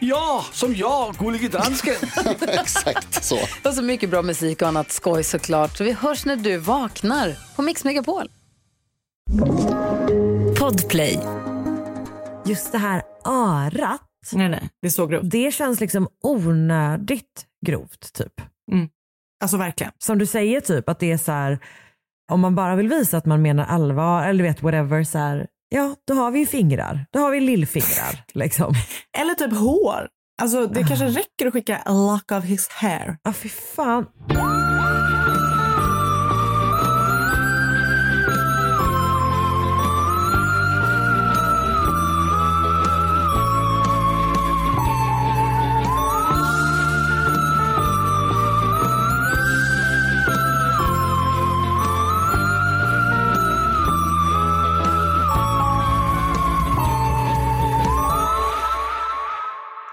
Ja, som jag, Gullige Dansken. Exakt så. Och så mycket bra musik och annat skoj såklart. Så vi hörs när du vaknar på Mix Megapol. Podplay. Just det här örat, Nej, nej, det är så grovt. det känns liksom onödigt grovt typ. Alltså verkligen. Som du säger typ att det är så här, om man bara vill visa att man menar allvar eller du vet whatever så här, ja då har vi fingrar, då har vi lillfingrar liksom. Eller typ hår. Alltså det kanske räcker att skicka a lock of his hair. Ja fy fan.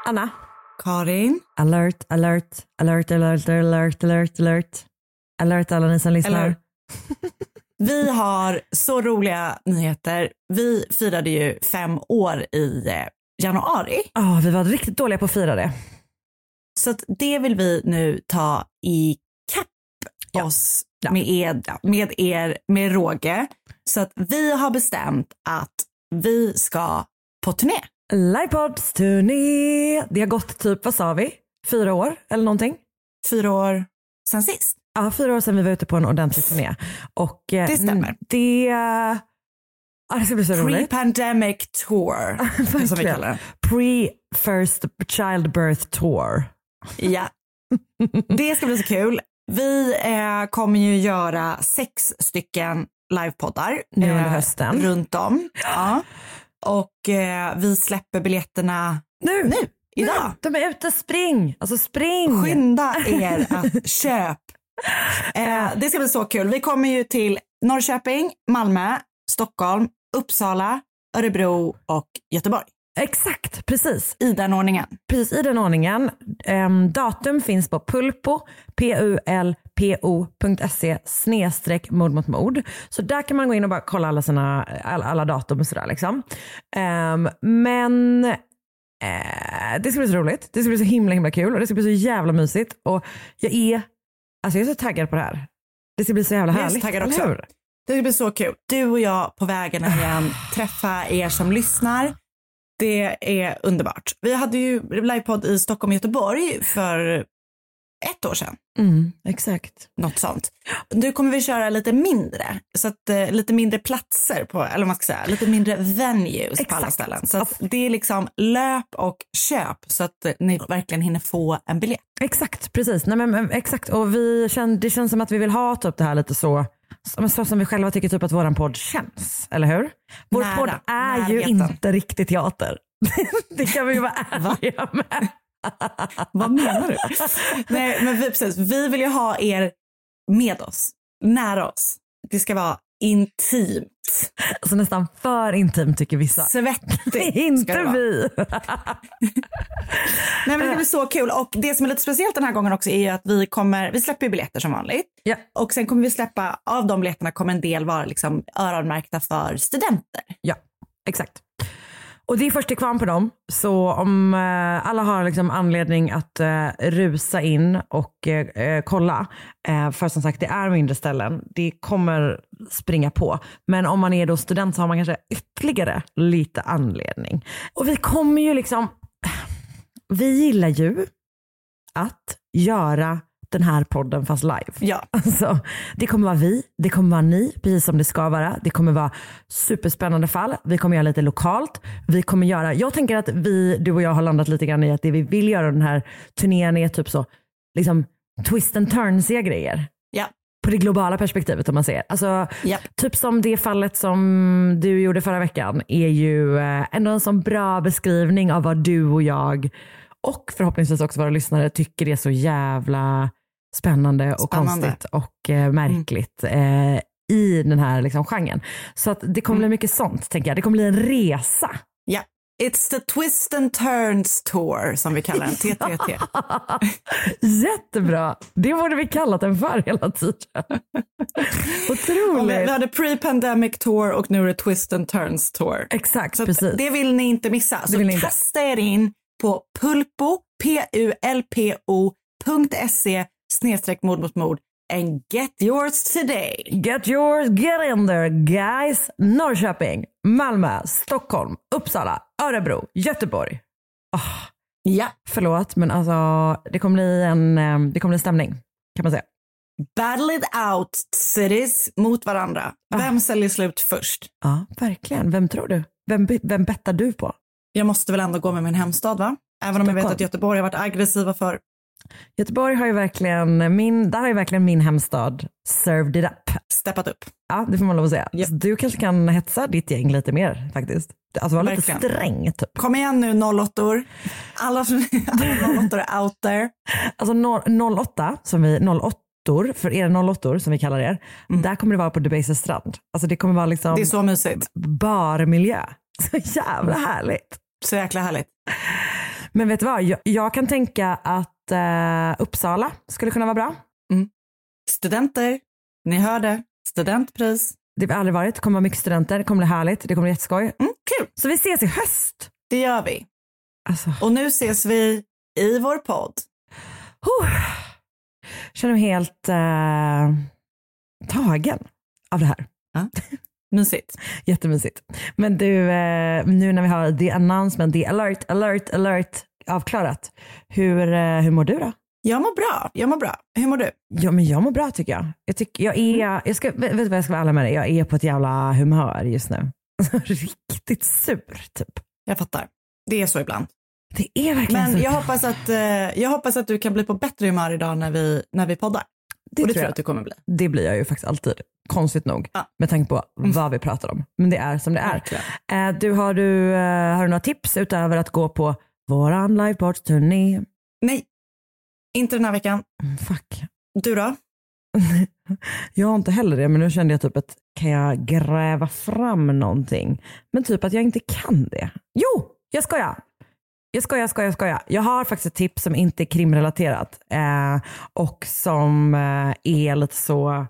Anna. Karin. Alert, alert, alert, alert, alert, alert, alert. Alert alla ni som lyssnar. Eller- Vi har så roliga nyheter. Vi firade ju fem år i eh, januari. Ja, vi var riktigt dåliga på att fira det. Så det vill vi nu ta i kapp oss Med, er, med er med råge. Så att vi har bestämt att vi ska på turné. Livepods turné. Det har gått typ, vad sa vi? Fyra år eller någonting? Fyra år sen sist. Ja, fyra år sedan vi var ute på en ordentlig turné. Och eh, Det stämmer. Det, ja, det ska bli så roligt. Pre-pandemic tour. som vi kallar den. Pre-first childbirth tour. Ja. Det ska bli så kul. Vi eh, kommer ju göra sex stycken livepoddar Nu under eh, hösten. runt om. Ja. Och eh, vi släpper biljetterna Nu! nu, idag. De är ute, spring! Alltså spring! Skynda er att köp. Eh, det ska bli så kul. Vi kommer ju till Norrköping, Malmö, Stockholm, Uppsala, Örebro och Göteborg. Exakt, precis. I den ordningen. Precis i den ordningen. Ehm, datum finns på pulpo, p-u-l-p-o.se snedstreck mord mot mord. Så där kan man gå in och bara kolla alla, sina, alla, alla datum och sådär liksom. Ehm, men eh, det ska bli så roligt. Det ska bli så himla himla kul och det ska bli så jävla mysigt. Och jag är, alltså jag är så taggad på det här. Det ska bli så jävla Jag är så härligt. taggad också. Det ska bli så kul. Du och jag på vägen igen, träffa er som lyssnar. Det är underbart. Vi hade ju livepodd i Stockholm och Göteborg för ett år sedan. Mm, exakt. Något sånt. Nu kommer vi köra lite mindre, så att, eh, lite mindre platser på, eller vad man ska säga, lite mindre venues på alla Exakt. ställen. Så det är liksom löp och köp så att eh, ni verkligen hinner få en biljett. Exakt, precis. Nej, men, exakt. Och vi känner, det känns som att vi vill ha typ det här lite så, så som vi själva tycker typ att våran podd känns. Eller hur? Vår Nära, podd är ju närheten. inte riktigt teater. det kan vi ju vara ärliga med. Vad menar du? Nej, men vi, precis, vi vill ju ha er med oss, nära oss. Det ska vara intimt, Alltså nästan för intimt tycker vissa. svettigt. inte vi. Nej, men det blir så kul. Och det som är lite speciellt den här gången också är att vi kommer, vi släpper biljetter som vanligt. Ja. Och sen kommer vi släppa, av de biljetterna kommer en del vara liksom öronmärkta för studenter. Ja, exakt. Och det är först till kvarn på dem. Så om eh, alla har liksom anledning att eh, rusa in och eh, eh, kolla. Eh, för som sagt, det är mindre ställen. Det kommer springa på. Men om man är då student så har man kanske ytterligare lite anledning. Och vi kommer ju liksom... Vi gillar ju att göra den här podden fast live. Ja. Alltså, det kommer vara vi, det kommer vara ni, precis som det ska vara. Det kommer vara superspännande fall. Vi kommer göra lite lokalt. Vi kommer göra, jag tänker att vi, du och jag har landat lite grann i att det vi vill göra den här turnén är typ så, liksom twist and turnsiga grejer. Ja. På det globala perspektivet om man ser. Alltså, Ja. Typ som det fallet som du gjorde förra veckan är ju eh, ändå en sån bra beskrivning av vad du och jag och förhoppningsvis också våra lyssnare tycker är så jävla spännande och Spännande. konstigt och eh, märkligt eh, i den här liksom, genren. Så att det kommer bli mycket sånt tänker jag. Det kommer bli en resa. ja. It's the twist and turns tour som vi kallar den, TTT. Jättebra. Det borde vi kallat den för hela tiden. Och vi, vi Otroligt. hade pre-pandemic tour och nu är det twist and turns tour. Exakt, Så precis. det vill ni inte missa. Så kasta er in på pulpo, P-U-L-P-O.se snedstreck mord mot mord and get yours today. Get yours, get in there guys. Norrköping, Malmö, Stockholm, Uppsala, Örebro, Göteborg. Ja. Förlåt men alltså det kommer bli en, eh, det kommer bli en stämning kan man säga. Battle it out cities mot varandra. Ah. Vem säljer slut först? Ja, verkligen. Vem tror du? Vem, vem bettar du på? Jag måste väl ändå gå med min hemstad va? Även om jag vet att Göteborg har varit aggressiva för. Göteborg har ju verkligen, min, där har ju verkligen min hemstad served it up. Steppat upp. Ja, det får man lov att säga. Så du kanske kan hetsa ditt gäng lite mer faktiskt. Alltså vara lite sträng typ. Kom igen nu 08 Alla, som- alla 08 är out there. Alltså no- 08, som vi, 08 för er 08 som vi kallar er, där kommer det vara på Debaser strand. Alltså det kommer vara liksom Det är så mysigt. barmiljö. Så jävla härligt. Så jäkla härligt. Men vet du vad, jag, jag kan tänka att eh, Uppsala skulle kunna vara bra. Studenter, ni hörde. Studentpris. Det har aldrig varit, det kommer vara mycket studenter, det kommer bli härligt, det kommer bli jätteskoj. Mm, kul, Så vi ses i höst. det gör vi. Alltså, Och nu ses vi i vår podd. oh, känner mig helt eh, tagen av det här. Mysigt. Jättemysigt. Men du, eh, nu när vi har the announcement, the alert, alert, alert avklarat. Hur, eh, hur mår du då? Jag mår bra. Jag mår bra. Hur mår du? Ja, men jag mår bra tycker jag. Jag, tycker, jag, är, jag ska, vet du vad jag ska vara ärlig med dig? Jag är på ett jävla humör just nu. Riktigt sur typ. Jag fattar. Det är så ibland. Det är verkligen Men så. jag hoppas, att, eh, jag hoppas att du kan bli på bättre humör idag när vi, när vi poddar. det, och det tror jag att du kommer bli. det blir jag ju faktiskt alltid. Konstigt nog. Ja. Med tanke på vad vi pratar om. Men det är som det är. Eh, du, har, du, har du några tips utöver att gå på våran liveport-turné? Nej, inte den här veckan. Mm, Fuck. Du då? Jag har inte heller det, men nu kände jag typ att kan jag gräva fram någonting? Men typ att jag inte kan det. Jo, jag skojar. Jag skojar, jag skojar, jag skojar. Jag har faktiskt ett tips som inte är krimrelaterat eh, och som eh, är lite så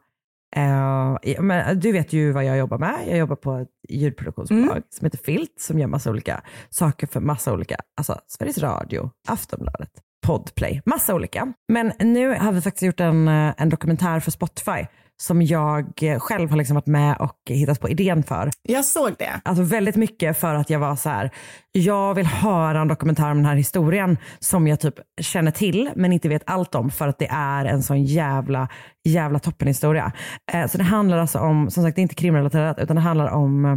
eh, ja, men du vet ju vad jag jobbar med. Jag jobbar på ett ljudproduktionsbolag som heter Filt som gör massa olika saker för massa olika, alltså Sveriges Radio, Aftonbladet, Podplay, massa olika. Men nu har vi faktiskt gjort en, eh, en dokumentär för Spotify som jag eh, själv har liksom varit med och hittat på idén för. Jag såg det. Alltså väldigt mycket för att jag var så här, jag vill höra en dokumentär om den här historien som jag typ känner till men inte vet allt om för att det är en sån jävla, jävla toppenhistoria. Eh, så det handlar alltså om, som sagt det är inte krimrelaterat utan det handlar om eh,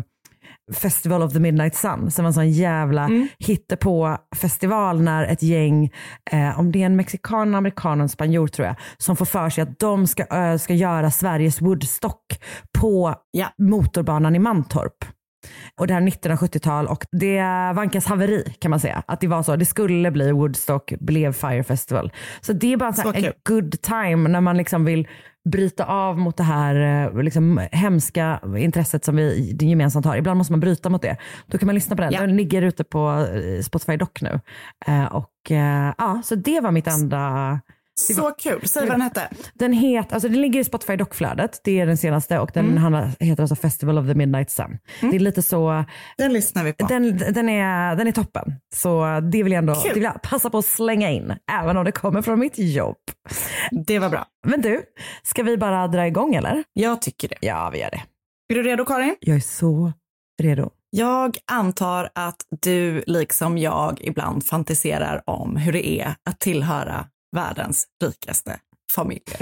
Festival of the Midnight Sun som var en sån jävla Mm. hittepå festival när ett gäng, eh, om det är en mexikan, en amerikan och en spanjor tror jag, som får för sig att de ska, eh, ska göra Sveriges Woodstock på Ja. motorbanan i Mantorp. Och det här är 1970-tal och det vankas haveri kan man säga. Att det var så, det skulle bli Woodstock, blev Fire Festival. Så det är bara så Så en good time när man liksom vill bryta av mot det här eh, liksom, hemska intresset som vi gemensamt har. Ibland måste man bryta mot det. Då kan man lyssna på den. Ja. Den ligger ute på eh, Spotify Doc nu. Eh, och ja, så det var mitt enda Så kul. Säg vad den hette. den, het, alltså den ligger i Spotify Doc-flödet. Det är den senaste och den handlar, heter alltså Festival of the Midnight Sun. Det är lite så, Den lyssnar vi på. den, den, är, den är toppen. Så det vill jag ändå det vill jag passa på att slänga in, även om det kommer från mitt jobb. Det var bra. Men du, ska vi bara dra igång eller? Jag tycker det. Ja, vi gör det. Är du redo Karin? Jag är så redo. Jag antar att du liksom jag ibland fantiserar om hur det är att tillhöra världens rikaste familjer.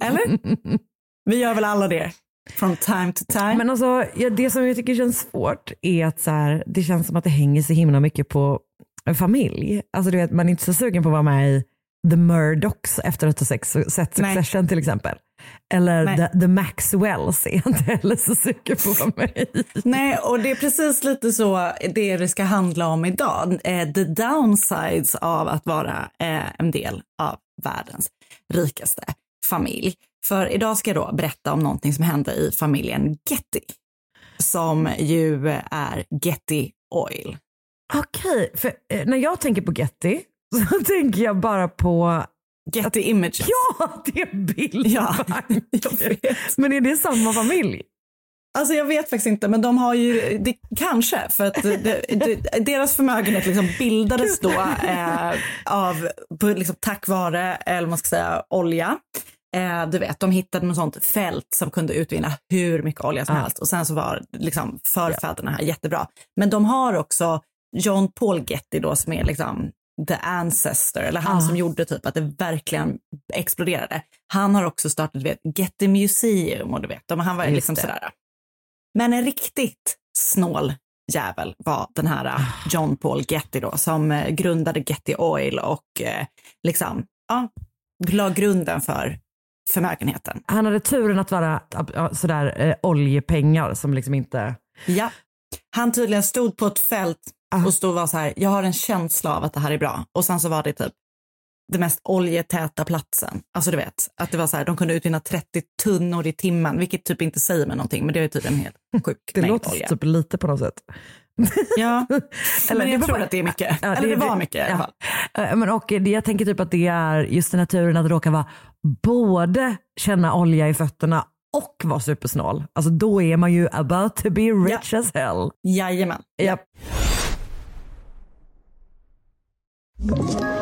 Eller? Vi gör väl alla det from time to time. Men alltså, ja, det som jag tycker känns svårt är att så här, det känns som att det hänger så himla mycket på en familj. Alltså du vet, man är inte så sugen på att vara med i The Murdochs efter att ha sex, sett Nej. Succession till exempel. Eller Nej. the, the Maxwells är inte heller så sugen på i. Nej, och det är precis lite så det det ska handla om idag. Eh, the downsides av att vara eh, en del av världens rikaste familj. För idag ska jag då berätta om någonting som hände i familjen Getty. Som ju är Getty Oil. Okej, för eh, när jag tänker på Getty så tänker jag bara på, Getty Images. ja det är Bill Ja. Men är det samma familj? Alltså jag vet faktiskt inte, men de har ju, det, kanske, för att det, det, deras förmögenhet liksom bildades då eh, av, på, liksom, tack vare, eller man ska säga, olja. Eh, du vet, de hittade något sånt fält som kunde utvinna hur mycket olja som Ja. helst och sen så var liksom förfäderna här jättebra. Men de har också John Paul Getty då som är liksom the ancestor, eller han Ah. som gjorde typ att det verkligen exploderade. Han har också startat vet, Getty Museum och du vet, han var Just liksom det. sådär. Men en riktigt snål jävel var den här Ah. John Paul Getty då som eh, grundade Getty Oil och eh, liksom, ja, la grunden för förmögenheten. Han hade turen att vara sådär eh, oljepengar som liksom inte... Ja. Han tydligen stod på ett fält Ah. och stod och var så här, jag har en känsla av att det här är bra. Och sen så var det typ det mest oljetäta platsen. Alltså du vet, att det var så här, de kunde utvinna 30 tunnor i timmen, vilket typ inte säger mig någonting, men det är typ en helt sjuk Det låter olja. typ lite på något sätt. Ja, Eller men det jag tror bara- att det är mycket. Ja, Eller det, var mycket i alla fall. Eh, Men och det, jag tänker typ att det är just den här turen att råka vara både känna olja i fötterna och vara supersnål. Alltså då är man ju about to be rich as hell. Jajamän. Ja. Ett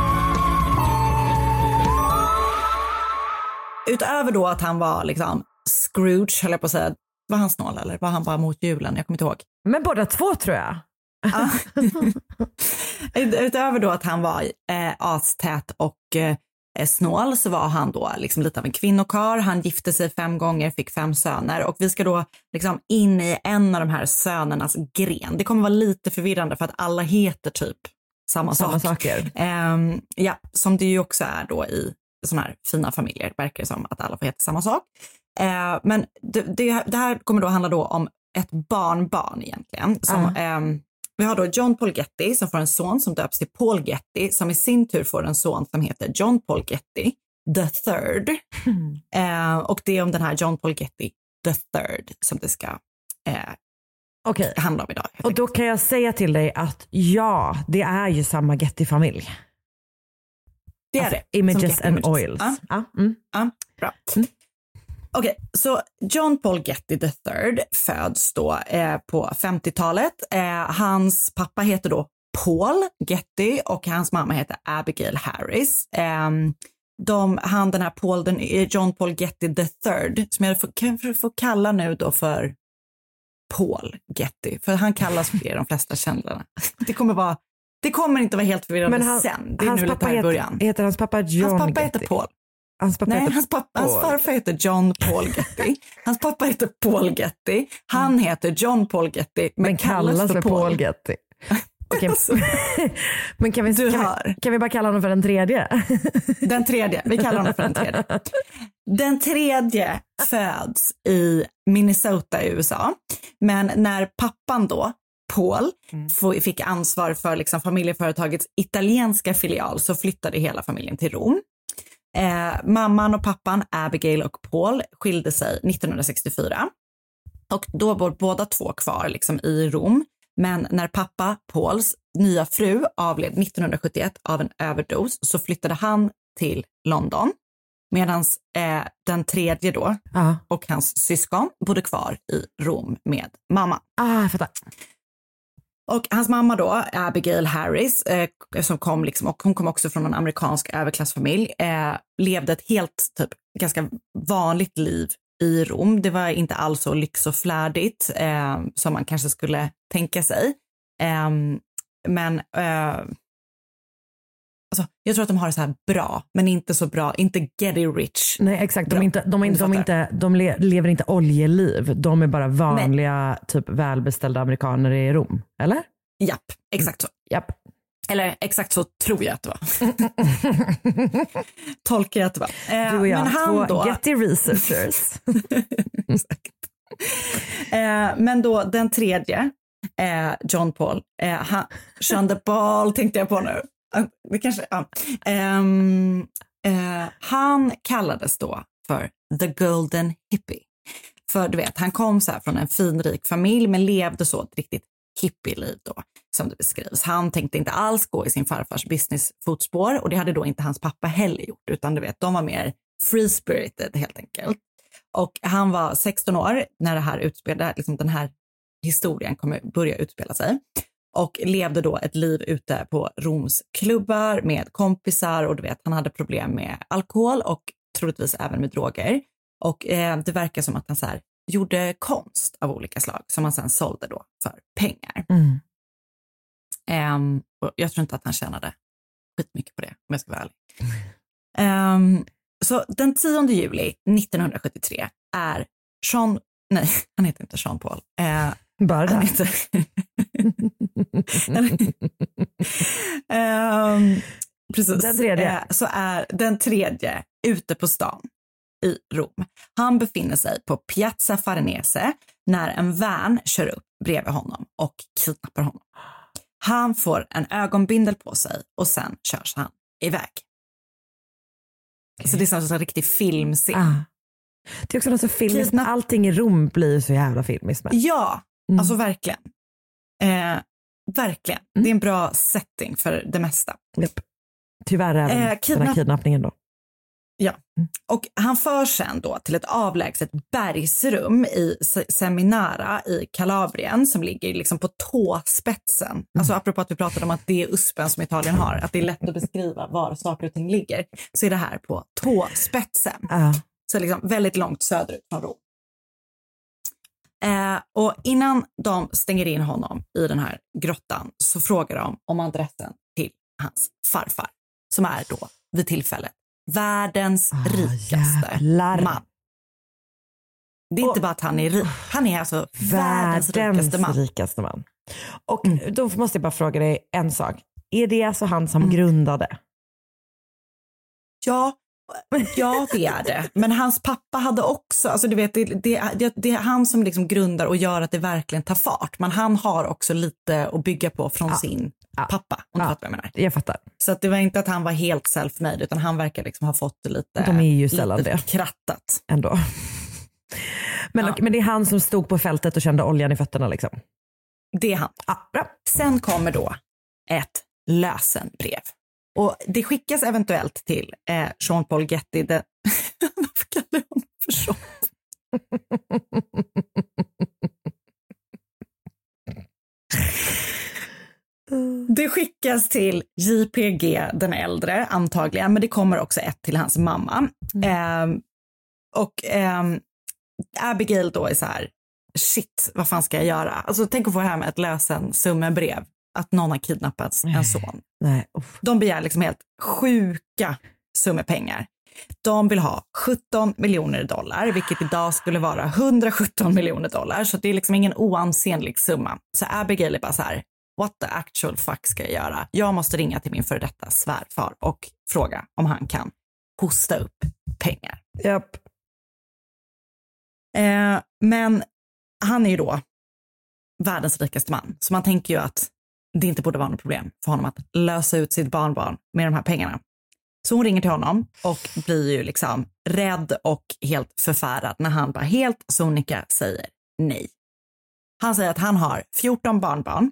Utöver då att han var liksom Scrooge, höll jag på att säga. Var han snål eller var han bara mot julen? Jag kommer inte ihåg. Men båda två tror jag. Ja. Utöver då att han var eh, astät och eh, snål så var han då liksom lite av en kvinnokar. Han gifte sig fem gånger, fick fem söner och vi ska då liksom in i en av de här sönernas gren. Det kommer vara lite förvirrande för att alla heter typ samma, Samma sak. saker. Ehm, ja, som det ju också är då i sådana här fina familjer, verkar det som att alla får heta samma sak. Eh, men det, det, det här kommer då handla då om ett barnbarn egentligen. Som, Ja. ehm, vi har då John Paul Getty som får en son som döps till Paul Getty som i sin tur får en son som heter John Paul Getty the third. Eh, och det är om den här John Paul Getty the third som det ska eh, Okej, handla om idag. och då kan jag säga till dig att ja, det är ju samma Getty-familj. Det är Alltså, det. Images and Images. oils. Ja. Ja, mm. Ja, bra. Okej, så John Paul Getty III föds då eh, på 50-talet. Eh, hans pappa heter då Paul Getty och hans mamma heter Abigail Harris. Eh, de, han den här Paul, den, eh, John Paul Getty III, som jag får, kan få kalla nu då för Paul Getty, för han kallas för det i de flesta källorna. Det kommer vara det kommer inte vara helt förvirrande Men han, sen. Det är hans nu pappa i heter, början. heter hans pappa John Hans pappa Getty? heter Paul. Hans pappa Nej, heter hans, pappa, hans Paul. farfar heter John Paul Getty. Hans pappa heter Paul Getty. Han heter John Paul Getty, men, men kallas för Paul Getty. Okej, Alltså, men kan vi, kan, vi, kan vi bara kalla honom för den tredje? Den tredje, vi kallar honom för den tredje. Den tredje föds i Minnesota i USA. Men när pappan då, Paul, få- fick ansvar för liksom familjeföretagets italienska filial så flyttade hela familjen till Rom. Eh, mamman och pappan, Abigail och Paul, skilde sig 1964. Och då var båda två kvar liksom i Rom. Men när pappa, Pauls nya fru, avled 1971 av en överdos så flyttade han till London. Medan eh, den tredje då Ja. och hans syskon bodde kvar i Rom med mamma. Ah, jag fattar. Och hans mamma då, Abigail Harris, eh, som kom liksom, och hon kom också från en amerikansk överklassfamilj, eh, levde ett helt typ ganska vanligt liv i Rom. Det var inte alls så lyx och flärdigt eh, som man kanske skulle tänka sig. Eh, men eh, alltså, jag tror att de har det så här bra, men inte så bra, inte getty rich. Nej exakt, de, inte, de, inte- de, inte, de le, lever inte oljeliv. De är bara vanliga, typ välbeställda amerikaner i Rom. Eller? Japp, exakt så. Japp. Eller exakt så tror jag att det var. Tolkar jag att det var. Eh, Du och jag, men han två då, getty researchers. Eh, men då den tredje, eh, John Paul, eh, han, Jean de Paul tänkte jag på nu. Det kanske, ja. Um, uh, han kallades då för the golden hippie. För du vet, han kom så här från en finrik familj men levde så ett riktigt hippieliv då, som det beskrivs. Han tänkte inte alls gå i sin farfars businessfotspår och det hade då inte hans pappa heller gjort, utan du vet, de var mer free-spirited helt enkelt. Och han var 16 år när det här utspelade, liksom den här historien kommer börja utspela sig och levde då ett liv ute på Roms klubbar med kompisar och du vet, han hade problem med alkohol och troligtvis även med droger. Och eh, det verkar som att han så här, gjorde konst av olika slag som han sen sålde då för pengar. Mm. Ehm, och jag tror inte att han tjänade skitmycket på det, om jag ska vara ärlig. Ehm, så den 10 juli 1973 är Jean, nej, han heter inte Jean Paul. Eh, Bara det. heter... Ehm, precis. Den tredje. Eh, så är den tredje ute på stan i Rom. Han befinner sig på Piazza Farnese när en van kör upp bredvid honom och kidnappar honom. Han får en ögonbindel på sig och sen körs han iväg. Så det är som en riktig filmscen. Ah. Det är också något så filmiskt, allting i Rom blir så jävla filmiskt. Ja, Mm. alltså verkligen. Eh, verkligen. Det är en bra setting för det mesta. Japp. Tyvärr även Eh, den här kidnapp- kidnappningen då. Ja. Och han förs sen då till ett avlägset bergsrum i Se- Seminara i Kalabrien som ligger liksom på tåspetsen. Alltså apropå att vi pratade om att det är uspen som Italien har, att det är lätt att beskriva var saker och ting ligger, så är det här på tåspetsen. Ah. Så liksom väldigt långt söderut från Rom. Eh, och innan de stänger in honom i den här grottan så frågar de om adressen till hans farfar, som är då vid tillfället världens Ah, rikaste jävlar. man. Det är inte bara att han är rik, han är alltså världens, rikaste man. rikaste man. Och Mm. då måste jag bara fråga dig en sak. Är det alltså han som Mm. grundade? Ja, ja, det är det. Men hans pappa hade också, alltså du vet, det, det, det, det är han som liksom grundar och gör att det verkligen tar fart. Men han har också lite att bygga på från Ja. sin Ja. pappa, om du Ja. fattar vad jag menar. Jag fattar. Så att det var inte att han var helt self-made, utan han verkar liksom ha fått det lite, De är ju sällan lite det. krattat. Ändå. Men, Ja. okej, men det är han som stod på fältet och kände oljan i fötterna liksom? Det är han. Ja, bra. Sen kommer då ett lösenbrev. Och det skickas eventuellt till eh, Jean Paul Getty. Den... Varför kallar jag honom för Jean? Det skickas till JPG den äldre antagligen, men det kommer också ett till hans mamma. Ehm, och ehm, Abigail då är så här, shit, vad fan ska jag göra? Alltså tänk att få hem ett lösensummebrev, att någon har kidnappat en son. Nej, uff. De begär liksom helt sjuka summor pengar. De vill ha 17 miljoner dollar, vilket idag skulle vara 117 miljoner dollar. Så det är liksom ingen oansenlig summa. Så Abigail är bara så här, what the actual fuck ska jag göra? Jag måste ringa till min före detta svärfar och fråga om han kan hosta upp pengar. Japp. Eh, men han är ju då världens rikaste man, så man tänker ju att det inte borde vara något problem för honom att lösa ut sitt barnbarn med de här pengarna. Så hon ringer till honom och blir ju liksom rädd och helt förfärad när han bara helt sonika säger nej. Han säger att han har 14 barnbarn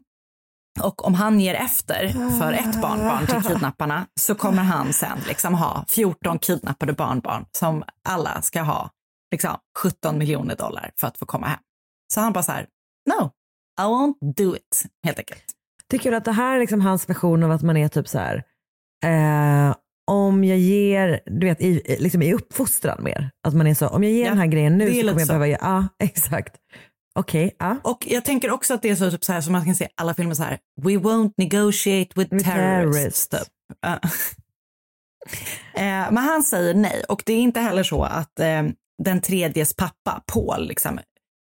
Och om han ger efter för ett barnbarn till kidnapparna så kommer han sen liksom ha 14 kidnappade barnbarn som alla ska ha liksom 17 miljoner dollar för att få komma hem. Så han bara så här, no, I won't do it, helt enkelt. Tycker du att det här är liksom hans version av att man är typ så här, eh, om jag ger, du vet i, liksom i uppfostran mer. Att man är så, om jag ger Ja, den här grejen nu det är så kommer jag så. behöva göra, ja exakt. Okej, ja. Och jag tänker också att det är så, typ så här som man kan se alla filmer så här, we won't negotiate with With terrorists. Typ. Eh, men han säger nej och det är inte heller så att eh, den tredjes pappa, Paul, liksom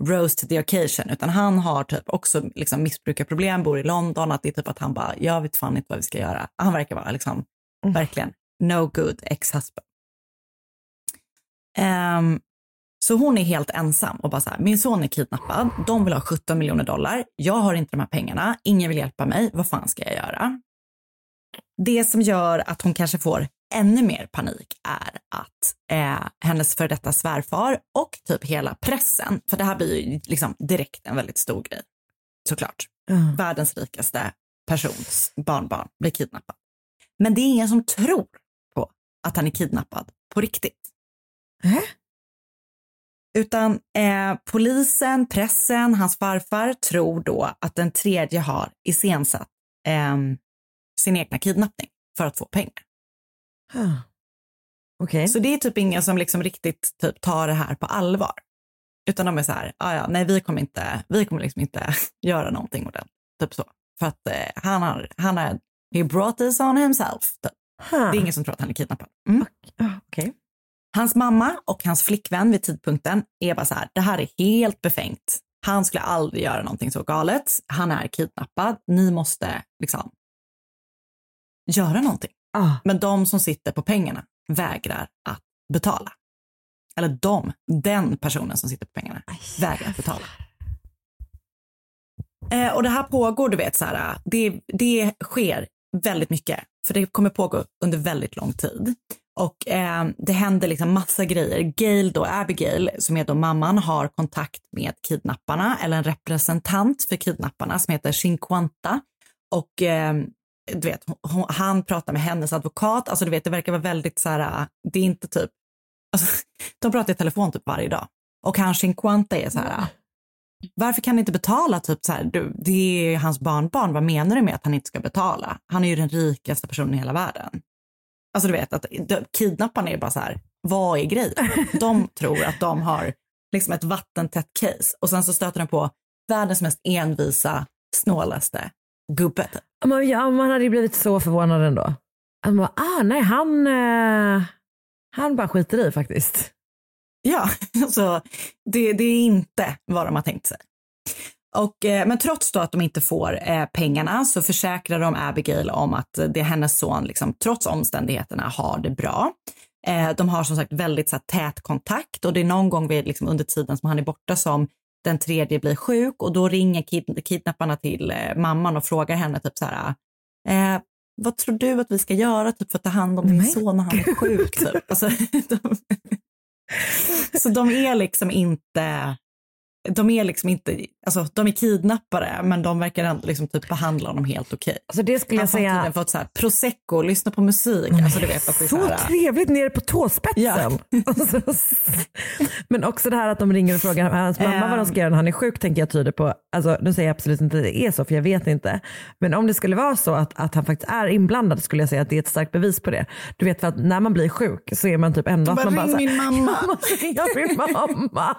rose to the occasion, utan han har typ också liksom missbrukarproblem, bor i London, att det är typ att han bara, jag vet fan inte vad vi ska göra. Han verkar vara liksom, verkligen, no good ex-husband. Ehm, så hon är helt ensam och bara så här, min son är kidnappad, de vill ha 17 miljoner dollar, jag har inte de här pengarna, ingen vill hjälpa mig, vad fan ska jag göra? Det som gör att hon kanske får ännu mer panik är att eh, hennes för detta svärfar och typ hela pressen, för det här blir ju liksom direkt en väldigt stor grej, såklart. Ja. Världens rikaste persons barnbarn blir kidnappad. Men det är ingen som tror på att han är kidnappad på riktigt. Äh? Utan eh, polisen, pressen, hans farfar tror då att den tredje har iscensatt eh, sin egna kidnappning för att få pengar. Ah. Okej. Så det är typ ingen som liksom riktigt typ tar det här på allvar. Utan de är så här, "Ah, ja, nej vi kommer inte, vi kommer liksom inte göra någonting ordentligt. Typ så. För att eh, han har, han har, he brought this on himself. Typ. Ha. Det är ingen som tror att han är kidnappad. Mm. Ah, Okej. Hans mamma och hans flickvän vid tidpunkten är bara så här, det här är helt befängt. Han skulle aldrig göra någonting så galet. Han är kidnappad. Ni måste liksom göra någonting. Ah. Men de som sitter på pengarna vägrar att betala. Eller de, den personen som sitter på pengarna, vägrar att betala. Eh, och det här pågår, du vet, så här, det, det sker väldigt mycket, för det kommer pågå under väldigt lång tid. Och eh, det händer liksom massa grejer. Gail då, Abigail, som är då mamman, har kontakt med kidnapparna, eller en representant för kidnapparna som heter Cinquanta. Och eh, du vet, hon, han pratar med hennes advokat, alltså du vet, det verkar vara väldigt så här, det är inte typ, alltså, de pratar i telefon typ varje dag. Och han Cinquanta är så här, varför kan ni inte betala? Typ så här, du, det är hans barnbarn. Vad menar du med att han inte ska betala? Han är ju den rikaste personen i hela världen. Alltså du vet att de, kidnapparna är bara så här, vad är grejen? De tror att de har liksom ett vattentätt case och sen så stöter de på världens mest envisa, snålaste gubbe. Man, ja, man hade ju blivit så förvånad ändå. Att man bara, ah nej han, eh, han bara skiter i faktiskt. Ja, alltså det, det är inte vad de har tänkt sig. Och, eh, men trots då att de inte får eh, pengarna så försäkrar de Abigail om att det är hennes son, liksom, trots omständigheterna, har det bra. Eh, de har som sagt väldigt så här, tät kontakt och det är någon gång vid, liksom, under tiden som han är borta som den tredje blir sjuk och då ringer kid, kidnapparna till eh, mamman och frågar henne typ så här, eh, vad tror du att vi ska göra typ, för att ta hand om din son när han är sjuk? Typ. Alltså, de, så de är liksom inte, de är liksom inte, alltså de är kidnappare men de verkar ändå liksom typ behandla honom helt okej. Alltså det skulle Han jag har tydligen säga, fått så här prosecco, lyssna på musik. Alltså du vet att det är så så här, trevligt nere på tåspetsen. Ja. Alltså, men också det här att de ringer och frågar hans mamma vad de ska göra när han är sjuk tänker jag tyder på, alltså nu säger jag absolut inte att det är så för jag vet inte. Men om det skulle vara så att, att han faktiskt är inblandad skulle jag säga att det är ett starkt bevis på det. Du vet för att när man blir sjuk så är man typ ändå att man bara "Ring min mamma." Jag måste ringa min mamma.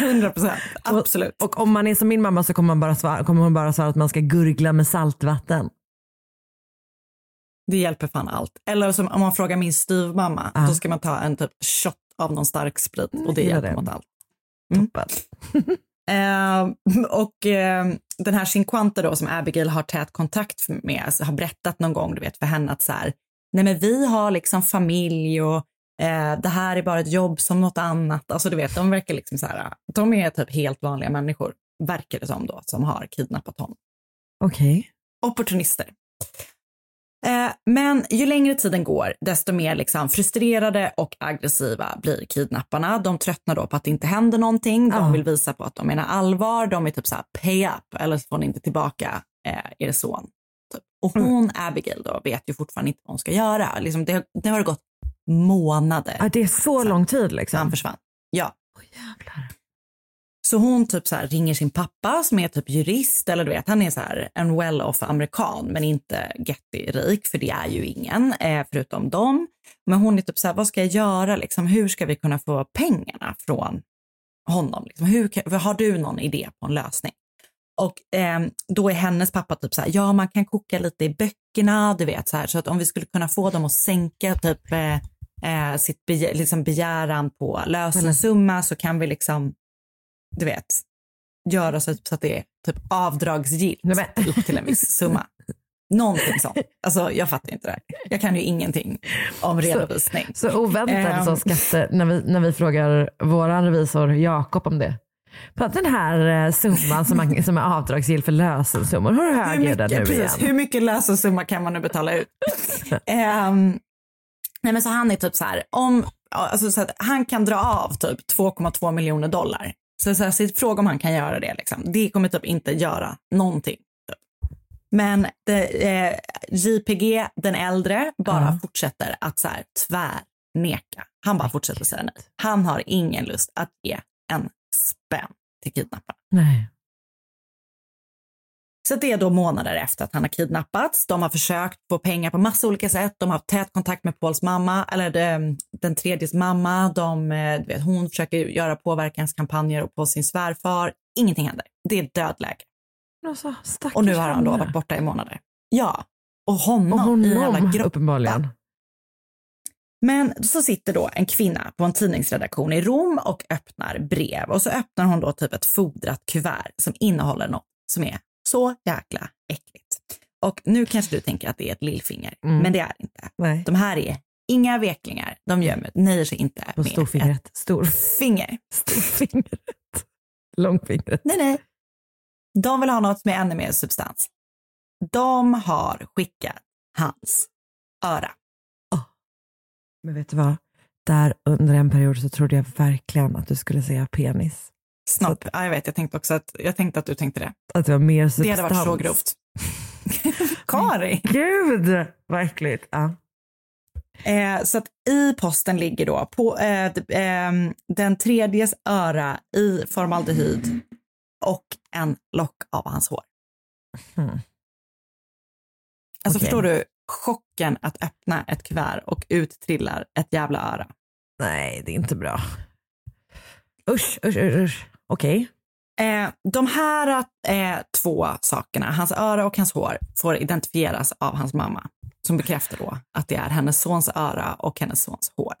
100 procent, absolut. Och om man är som min mamma så kommer, man bara svara, kommer hon bara svara att man ska gurgla med saltvatten. Det hjälper fan allt. Eller som om man frågar min styvmamma, Ja. då ska man ta en typ shot av någon stark sprit och det hjälper det. mot allt. Toppen. Eh, och eh, den här Cinquanta då som Abigail har tät kontakt med alltså, har berättat någon gång du vet för henne att så här, nej men vi har liksom familj och eh, det här är bara ett jobb som något annat. Alltså du vet, de verkar liksom så här, de är typ helt vanliga människor, verkar det som då, som har kidnappat honom. Okej. Opportunister. Eh, men ju längre tiden går, desto mer liksom frustrerade och aggressiva blir kidnapparna. De tröttnar då på att det inte händer någonting. De vill visa på att de menar allvar. De är typ så här, pay up, eller så får ni inte tillbaka eh, er son. Typ. Och hon, Abigail, då, vet ju fortfarande inte vad hon ska göra. Liksom, det, det har gått månader Ja, det är så lång tid så han liksom. försvann. Ja. Så hon typ så ringer sin pappa som är typ jurist eller du vet, han är så här en well-off amerikan men inte getty-rik för det är ju ingen eh, förutom dem. Men hon är typ så här, vad ska jag göra liksom? Hur ska vi kunna få pengarna från honom? Liksom? Hur, har du någon idé på en lösning? Och eh, då är hennes pappa typ så här, ja man kan koka lite i böckerna, du vet så här, så att om vi skulle kunna få dem att sänka typ eh, eh, sitt begä- liksom begäran på lösensumma så kan vi liksom, du vet, göra så, så att det är typ avdragsgillt men- upp till en viss summa. Någonting sånt. Alltså jag fattar inte det. här. Jag kan ju ingenting om redovisning. Så oväntat Ehm. så skatte, när, vi, när vi frågar vår revisor Jakob om det. På den här eh, summan som, man, som är avdragsgill för lösensummor, hur hög är den nu precis, igen? hur mycket lösensumma kan man nu betala ut? Ehm, nej men så han är typ så här, om, alltså så han kan dra av typ 2,2 miljoner dollar. Så, så, här, så fråga om han kan göra det liksom. Det kommer typ inte göra någonting. Typ. Men det, eh, JPG, den äldre, bara Ja. fortsätter att så här tvärneka. Han bara fortsätter säga nej. Han har ingen lust att ge en spänn till kidnapparna. Nej. Så det är då månader efter att han har kidnappats. De har försökt få pengar på massa olika sätt. De har haft tät kontakt med Pauls mamma, eller det, den tredjes mamma. De, eh, vet, hon försöker göra påverkanskampanjer på sin svärfar. Ingenting händer. Det är dödläge. Alltså, Och nu har han då varit borta i månader. Ja, och honom, Och i en jävla honom grotta. uppenbarligen. Men så sitter då en kvinna på en tidningsredaktion i Rom och öppnar brev och så öppnar hon då typ ett fodrat kuvert som innehåller något som är så jäkla äckligt. Och nu kanske du tänker att det är ett lillfinger, Mm. men det är det inte. Nej. De här är inga veklingar. De gömmer, nöjer sig inte På med storfingret. Stor, ett finger. storfingret. Långfingret. Nej, nej. De vill ha något med ännu mer substans. De har skickat hans öra. Men vet du vad? Där under en period så trodde jag verkligen att du skulle säga penis. Snopp. Ja, jag vet, jag tänkte också att, jag tänkte att du tänkte det. Att det var mer substans. Det hade varit så grovt. Kari. Gud, vad äckligt. Ja. Eh, så att i posten ligger då på eh, ehm, den tredjes öra i formaldehyd och en lock av hans hår. Hmm. Alltså Okej. förstår du chocken att öppna ett kuvert och ut trillar ett jävla öra. Nej, det är inte bra. Usch, usch, usch. usch. Okej. Eh, de här eh, två sakerna, hans öra och hans hår, får identifieras av hans mamma som bekräftar då att det är hennes sons öra och hennes sons hår.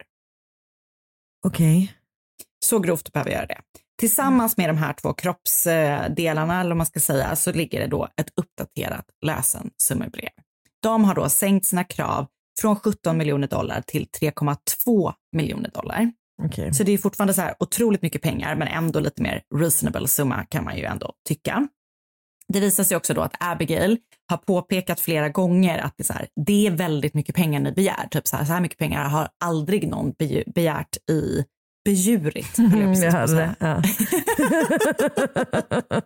Okej. Så grovt behöver jag göra det. Tillsammans med de här två kroppsdelarna, eller vad man ska säga, så ligger det då ett uppdaterat lösensummebrev. De har då sänkt sina krav från 17 miljoner dollar till 3,2 miljoner dollar. Okej. Så det är fortfarande så här otroligt mycket pengar, men ändå lite mer reasonable summa kan man ju ändå tycka. Det visar sig också då att Abigail har påpekat flera gånger att det är, här, det är väldigt mycket pengar ni begär. Typ så här, så här mycket pengar har aldrig någon be- begärt i jag Mm, jag hörde säga. det.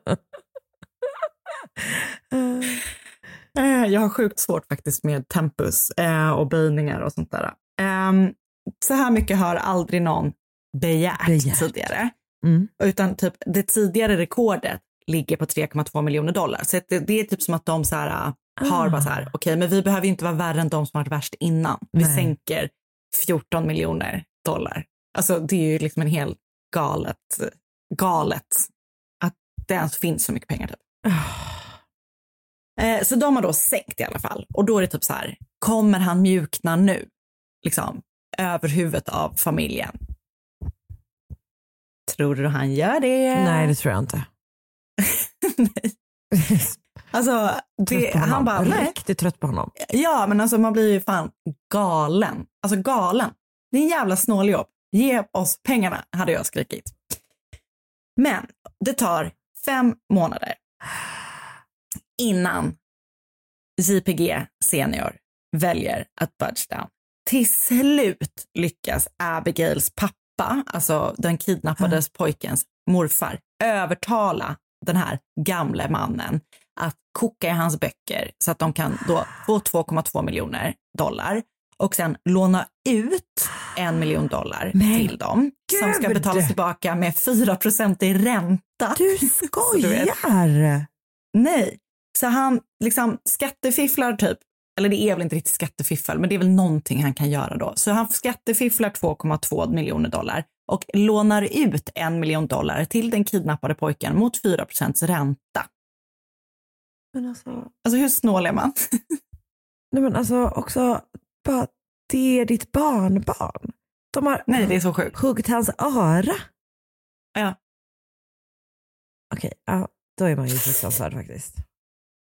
Ja. Eh, Jag har sjukt svårt faktiskt med tempus eh, och böjningar och sånt där. Ehm, så här mycket har aldrig någon begärt, Begärt. tidigare. Mm. Utan typ det tidigare rekordet ligger på 3,2 miljoner dollar. Så det, det är typ som att de så här, äh, har Ah. bara så här, okej men vi behöver ju inte vara värre än de som varit värst innan. Vi Nej. sänker 14 miljoner dollar. Alltså det är ju liksom en helt galet, galet att det ens finns så mycket pengar. Typ. Eh, så de har då sänkt i alla fall. Och då är det typ så här, kommer han mjukna nu? Liksom, över huvudet av familjen. Tror du han gör det? Nej, det tror jag inte. Nej. Alltså, det, han bara, nej. Riktigt trött på honom. Ja, men alltså man blir ju fan galen. Alltså galen. Det är en jävla snåljobb. Ge oss pengarna, hade jag skrikit. Men det tar fem månader innan JPG senior väljer att budge down. Till slut lyckas Abigails pappa, alltså den kidnappades pojkens morfar, övertala den här gamle mannen att koka i hans böcker så att de kan då få 2,2 miljoner dollar och sen låna ut en miljon dollar till dem som ska gud! betalas tillbaka med 4% i ränta. Du Så du skojar! Nej, så han liksom skattefifflar typ, eller det är väl inte riktigt skattefiffel, men det är väl någonting han kan göra då. Så han skattefifflar 2,2 miljoner dollar och lånar ut en miljon dollar till den kidnappade pojken mot 4% ränta. Men alltså, Alltså hur snål är man? nej men alltså också, bara, det är ditt barnbarn. De har Nej, det är så sjukt. huggit hans öra. Ja. Okej, ja, då är man ju fruktansvärd faktiskt.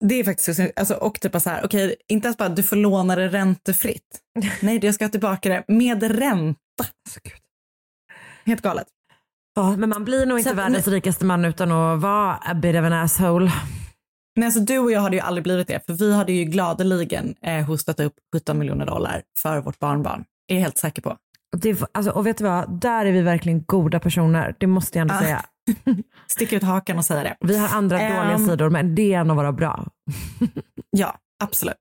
Det är faktiskt så, alltså, och typ så här, okej, inte ens bara du får låna det räntefritt. Nej, jag ska ha tillbaka det med ränta. Alltså, gud. Helt galet. Ja, men man blir nog inte Så världens rikaste man utan att vara a bit of an asshole. Men alltså du och jag hade ju aldrig blivit det, för vi hade ju gladeligen eh, hostat upp 17 miljoner dollar för vårt barnbarn. Är jag helt säker på. Det, alltså, och vet du vad, där är vi verkligen goda personer. Det måste jag ändå Ah. säga. Sticka ut hakan och säga det. Vi har andra Ehm. dåliga sidor, men det är en av våra bra. Ja, absolut.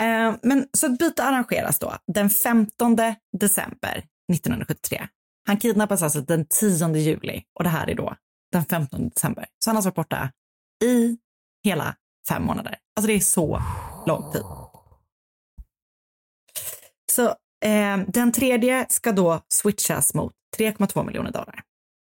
Eh, men så ett byte arrangeras då den 15 december 1973. Han kidnappas alltså den 10 juli och det här är då den 15 december. Så han har alltså varit borta i hela fem månader. Alltså det är så lång tid. Så den tredje ska då switchas mot 3,2 miljoner dollar.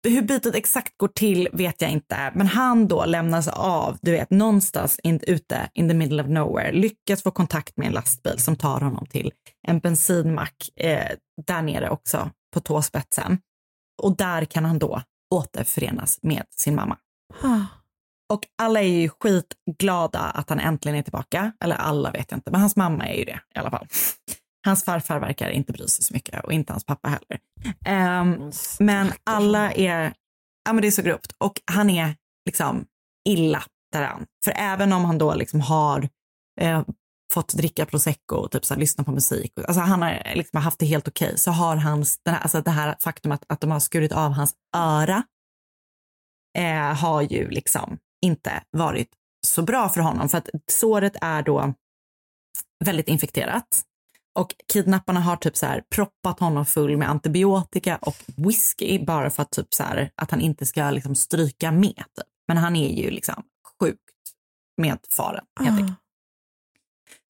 Hur bytet exakt går till vet jag inte, men han då lämnas av, du vet, någonstans in, ute in the middle of nowhere, lyckas få kontakt med en lastbil som tar honom till en bensinmack eh, där nere också på tåspetsen. Och där kan han då återförenas med sin mamma. Och alla är ju skitglada att han äntligen är tillbaka. Eller alla vet jag inte, men hans mamma är ju det i alla fall. Hans farfar verkar inte bry sig så mycket och inte hans pappa heller. Ehm, men alla är, ja men det är så grovt. Och han är liksom illa däran. För även om han då liksom har eh, fått dricka prosecco och typ så här, lyssna på musik. Alltså han har liksom haft det helt okej. Så har hans, den här, alltså det här faktum att, att de har skurit av hans öra eh, har ju liksom inte varit så bra för honom. För att såret är då väldigt infekterat. Och kidnapparna har typ så här proppat honom full med antibiotika och whisky bara för att typ så här, att han inte ska liksom stryka med. Typ. Men han är ju liksom sjukt medfaren helt enkelt.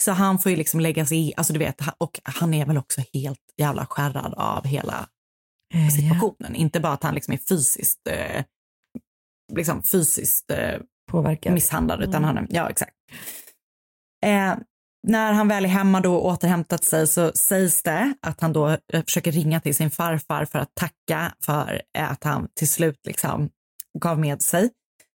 Så han får ju liksom lägga sig i, alltså du vet, och han är väl också helt jävla skärrad av hela Eh, situationen. Inte bara att han liksom är fysiskt, eh, liksom fysiskt eh, Påverkad. misshandlad, utan han är, ja exakt. Eh, när han väl är hemma då och återhämtat sig så sägs det att han då eh, försöker ringa till sin farfar för att tacka för eh, att han till slut liksom gav med sig.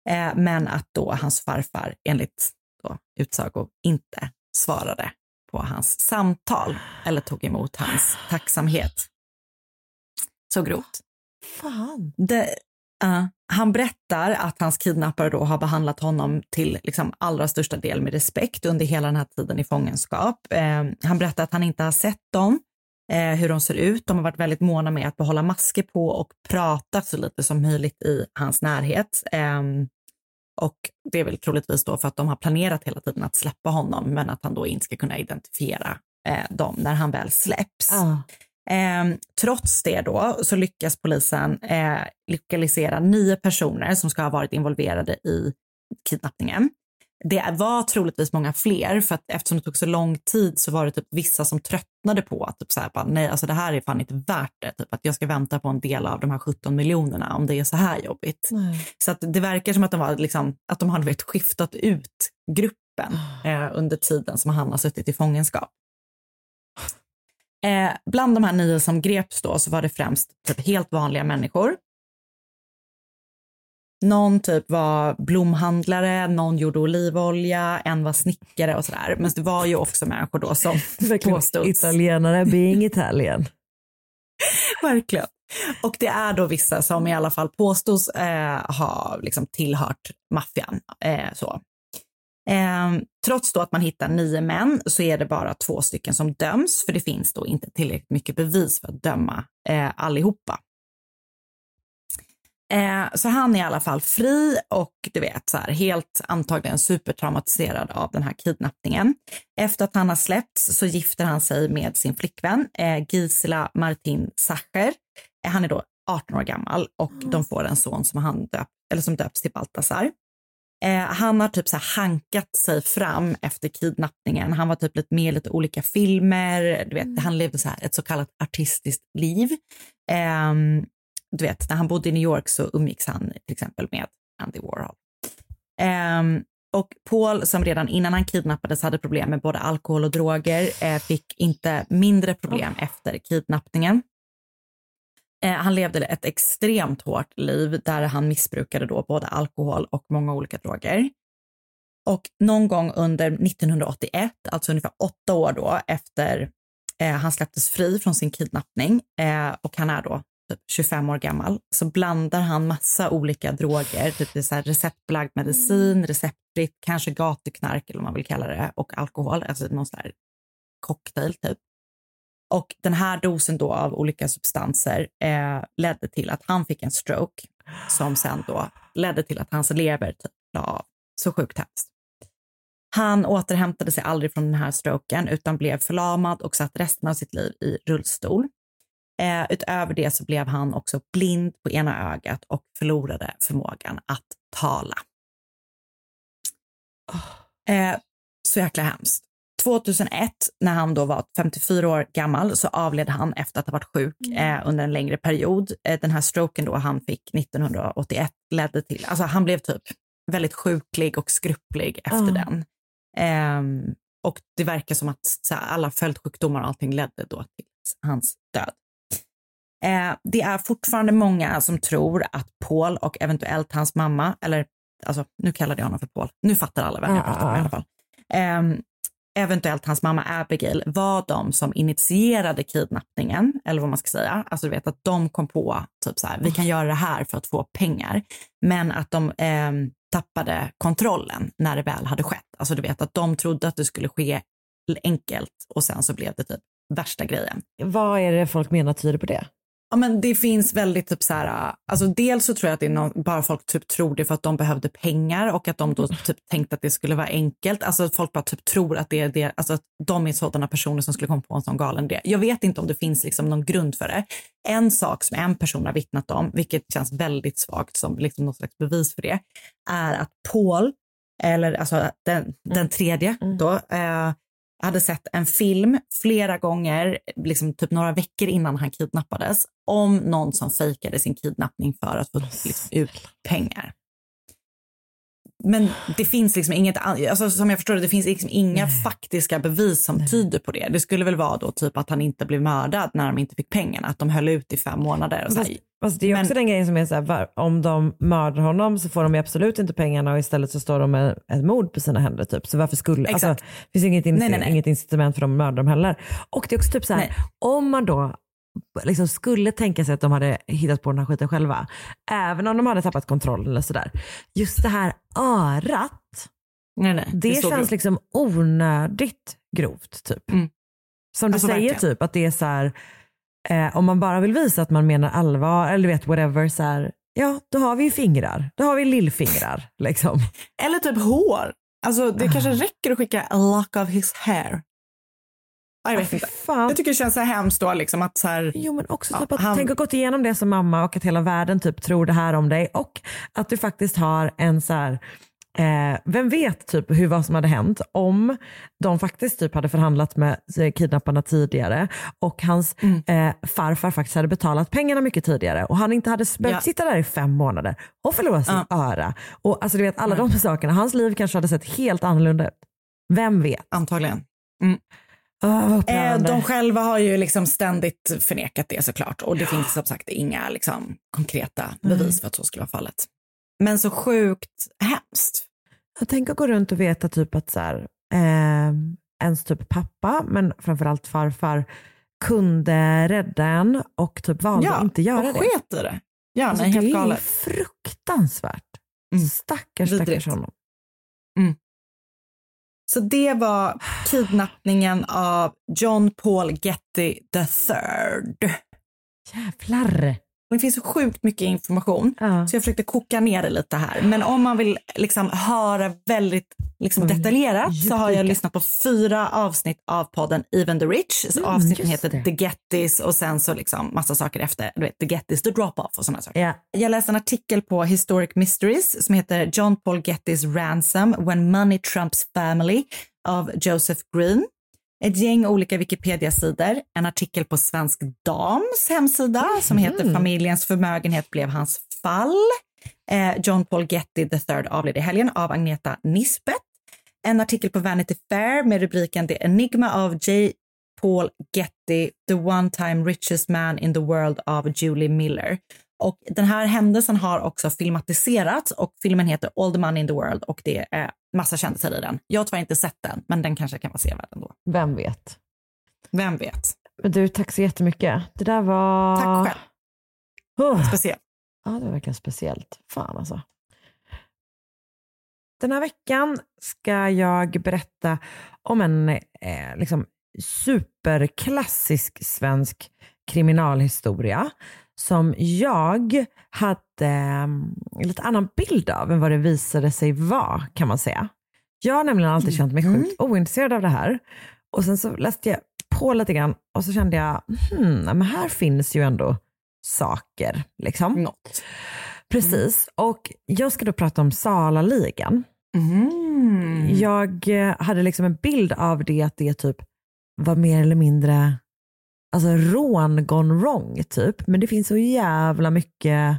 Eh, men att då hans farfar enligt då utsago inte svarade på hans samtal eller tog emot hans tacksamhet. Så grovt. Fan. Det, Eh, han berättar att hans kidnappare då har behandlat honom till liksom allra största del med respekt under hela den här tiden i fångenskap. Eh, han berättar att han inte har sett dem, eh, hur de ser ut. De har varit väldigt måna med att behålla masker på och prata så lite som möjligt i hans närhet. Eh, och det är väl troligtvis då för att de har planerat hela tiden att släppa honom, men att han då inte ska kunna identifiera eh, dem när han väl släpps. Ah. Eh, trots det då så lyckas polisen eh, lokalisera nio personer som ska ha varit involverade i kidnappningen. Det var troligtvis många fler för att eftersom det tog så lång tid så var det typ vissa som tröttnade på att typ så här, bara, nej, alltså det här är fan inte värt det. Typ att jag ska vänta på en del av de här 17 miljonerna om det är så här jobbigt. Nej. Så att det verkar som att de, var liksom, att de vet, skiftat ut gruppen eh, under tiden som han har suttit i fångenskap. Eh, bland de här nio som greps då så var det främst typ helt vanliga människor. Någon typ var blomhandlare, någon gjorde olivolja, en var snickare och sådär. Men det var ju också människor då som påstods... italienare being Italian. Verkligen. Och det är då vissa som i alla fall påstås eh, ha liksom tillhört maffian. Eh, så. Eh, trots då att man hittar nio män så är det bara två stycken som döms för det finns då inte tillräckligt mycket bevis för att döma eh, allihopa. Eh, så han är i alla fall fri och du vet så här, helt antagligen supertraumatiserad av den här kidnappningen. Efter att han har släppts så gifter han sig med sin flickvän eh, Gisela Martin Sacher. Eh, han är då 18 år gammal och de får en son som, han döp, eller som döps till Baltasar. Eh, han har typ så hankat sig fram efter kidnappningen. Han var typ lite med i lite olika filmer. Du vet, Han levde så här ett så kallat artistiskt liv. Eh, du vet, när han bodde i New York så umgicks han till exempel med Andy Warhol. Eh, och Paul, som redan innan han kidnappades hade problem med både alkohol och droger, eh, fick inte mindre problem efter kidnappningen. Eh, han levde ett extremt hårt liv där han missbrukade då både alkohol och många olika droger. Och någon gång under 1981, alltså ungefär åtta år då efter eh, han släpptes fri från sin kidnappning eh, och han är då typ 25 år gammal, så blandar han massa olika droger, typ så här receptbelagd medicin, receptfritt, kanske gatuknark eller vad man vill kalla det, och alkohol, alltså någon sån här cocktail typ. Och den här dosen då av olika substanser eh, ledde till att han fick en stroke som sen då ledde till att hans lever typ la av. Så sjukt hemskt. Han återhämtade sig aldrig från den här stroken utan blev förlamad och satt resten av sitt liv i rullstol. Eh, utöver det så blev han också blind på ena ögat och förlorade förmågan att tala. Eh, så jäkla hemskt. 2001, när han då var 54 år gammal, så avled han efter att ha varit sjuk eh, under en längre period. Eh, den här stroken då han fick 1981 ledde till, alltså han blev typ väldigt sjuklig och skrupplig efter Mm. den. Ehm, och det verkar som att här, alla följdsjukdomar och allting ledde då till hans död. Eh, det är fortfarande många som tror att Paul och eventuellt hans mamma, eller alltså nu kallade jag honom för Paul, nu fattar alla vem jag Ja, pratar om i ja, alla fall. Ehm, eventuellt hans mamma Abigail var de som initierade kidnappningen, eller vad man ska säga. Alltså du vet att de kom på typ så här, vi kan göra det här för att få pengar. Men att de ehm, tappade kontrollen när det väl hade skett. Alltså du vet att de trodde att det skulle ske enkelt och sen så blev det typ värsta grejen. Vad är det folk menar tyder på det? Ja, men det finns väldigt typ så här, alltså dels så tror jag att det är någon, bara folk typ tror det för att de behövde pengar och att de då typ tänkte att det skulle vara enkelt. Alltså att folk bara typ tror att det är det, alltså att de är sådana personer som skulle komma på en sån galen idé. Jag vet inte om det finns liksom någon grund för det. En sak som en person har vittnat om, vilket känns väldigt svagt som liksom något slags bevis för det, är att Paul, eller alltså den, den tredje då, eh, hade sett en film flera gånger, liksom typ några veckor innan han kidnappades, om någon som fejkade sin kidnappning för att få liksom, ut pengar. Men det finns liksom inget, alltså, som jag förstår det, det finns liksom inga faktiska bevis som tyder på det. Det skulle väl vara då typ att han inte blev mördad när de inte fick pengarna, att de höll ut i fem månader. Och Fast, fast det är också Men- den grejen som är så här, om de mördar honom så får de absolut inte pengarna och istället så står de med ett mord på sina händer typ. Så varför skulle, alltså, Exakt. det finns inget, in, Nej, nej, nej. inget incitament för dem att mörda dem heller. Och det är också typ så här, Nej. om man då liksom skulle tänka sig att de hade hittat på den här skiten själva, även om de hade tappat kontrollen eller sådär. Just det här örat, Nej, nej, det, så känns liksom onödigt grovt typ. Mm. Som du Alltså, säger verkligen. typ att det är så här, eh, om man bara vill visa att man menar allvar eller vet whatever så här, ja då har vi ju fingrar, då har vi lillfingrar liksom. Eller typ hår. Alltså det kanske räcker att skicka a lock of his hair. Ja, Jag vet inte. fan. Jag tycker det känns så hemskt då liksom att så här, Jo men också Ja, typ att han- tänk att gått igenom det som mamma och att hela världen typ tror det här om dig och att du faktiskt har en så här Eh, vem vet typ hur vad som hade hänt om de faktiskt typ hade förhandlat med eh, kidnapparna tidigare och hans Mm. eh, farfar faktiskt hade betalat pengarna mycket tidigare och han inte hade behövt Ja. sitta där i fem månader och förlora sitt öra. Och alltså du vet alla de sakerna, hans liv kanske hade sett helt annorlunda ut. Vem vet? antagligen. Oh, Eh, de själva har ju liksom ständigt förnekat det såklart och det finns som sagt inga liksom, konkreta bevis för att så skulle vara fallet. Men så sjukt hemskt. Jag tänker gå runt och veta typ att så här, eh, ens typ pappa, men framförallt farfar, kunde rädda en och typ valde att inte göra och det. sket i det. Ja, Alltså, nej, helt det är galet. fruktansvärt. Mm. Stackars, Vidrigt. stackars honom. Så det var kidnappningen av John Paul Getty III. Jävlar. Det finns så sjukt mycket information Ja. så jag försökte koka ner det lite här. Men om man vill liksom höra väldigt liksom detaljerat så har jag lyssnat på fyra avsnitt av podden Even the Rich. Så Mm, avsnitten heter det. The Gettys och sen så liksom massa saker efter. Du vet, The Gettys, The Drop-Off och sådana saker. Ja. Jag läste en artikel på Historic Mysteries som heter John Paul Getty's Ransom When Money Trumps Family av Joseph Green. Ett gäng olika Wikipedia-sidor, en artikel på Svensk Dams hemsida som heter Familjens förmögenhet blev hans fall. Eh, John Paul Getty III avled i helgen av Agneta Nisbet. En artikel på Vanity Fair med rubriken The Enigma of J. Paul Getty, the one time richest man in the world av Julie Miller. Och den här händelsen har också filmatiserats och filmen heter All the money in the world och det är massa kändisar i den. Jag har tyvärr inte sett den, men den kanske kan vara sevärd ändå. Vem vet? Vem vet? Men du, tack så jättemycket. Det där var... Tack själv. Oh. Speciellt. Ja, det var verkligen speciellt. Fan alltså. Den här veckan ska jag berätta om en eh, liksom superklassisk svensk kriminalhistoria som jag hade en lite annan bild av än vad det visade sig vara kan man säga. Jag har nämligen alltid känt mig sjukt ointresserad av det här och sen så läste jag på lite grann och så kände jag, hmm, men här finns ju ändå saker. Liksom. Något. Precis, och jag ska då prata om Salaligan. Mm. Jag eh, hade liksom en bild av det att det typ var mer eller mindre alltså rån gone wrong typ. Men det finns så jävla mycket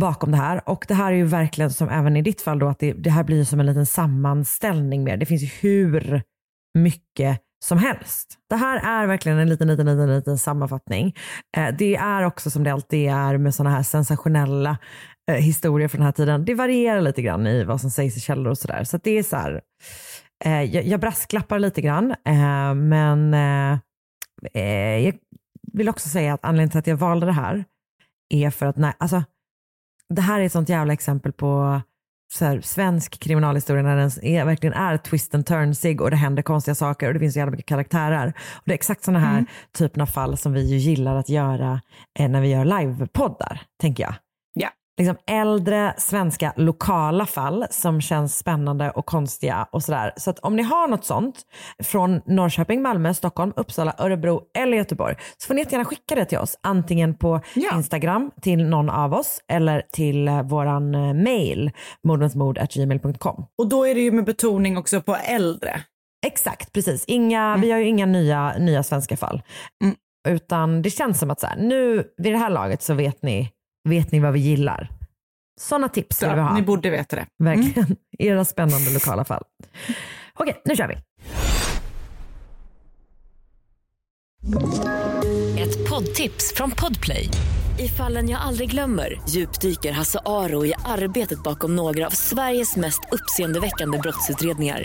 bakom det här. Och det här är ju verkligen som även i ditt fall då att det, det här blir som en liten sammanställning mer. Det finns ju hur mycket som helst. Det här är verkligen en liten, liten, liten, liten sammanfattning. Eh, det är också som det alltid är med sådana här sensationella eh, historier från den här tiden. Det varierar lite grann i vad som sägs i källor och sådär. Så att det är så här, eh, jag, jag brasklappar lite grann, eh, men eh, eh, jag vill också säga att anledningen till att jag valde det här är för att, nej, alltså, det här är ett sånt jävla exempel på så här, svensk kriminalhistoria när den är, verkligen är twist and turnsig och det händer konstiga saker och det finns så jävla mycket karaktärer. Och det är exakt sådana här typen av fall som vi ju gillar att göra eh, när vi gör livepoddar, tänker jag. Liksom äldre svenska lokala fall som känns spännande och konstiga och sådär. Så att om ni har något sånt från Norrköping, Malmö, Stockholm, Uppsala, Örebro eller Göteborg så får ni jättegärna skicka det till oss. Antingen på Ja. Instagram till någon av oss eller till eh, våran eh, mail mordensmord.gmail.com. Och då är det ju med betoning också på äldre. Exakt, precis. Inga, Vi har ju inga nya, nya svenska fall. Mm. Utan det känns som att så här, nu vid det här laget så vet ni, vet ni vad vi gillar. Sådana tips vill vi Så, ha. ni borde veta det. Verkligen. Era spännande lokala fall. Okej, nu kör vi. Ett poddtips från Podplay. I fallen jag aldrig glömmer djupdyker Hasse Aro i arbetet bakom några av Sveriges mest uppseendeväckande brottsutredningar.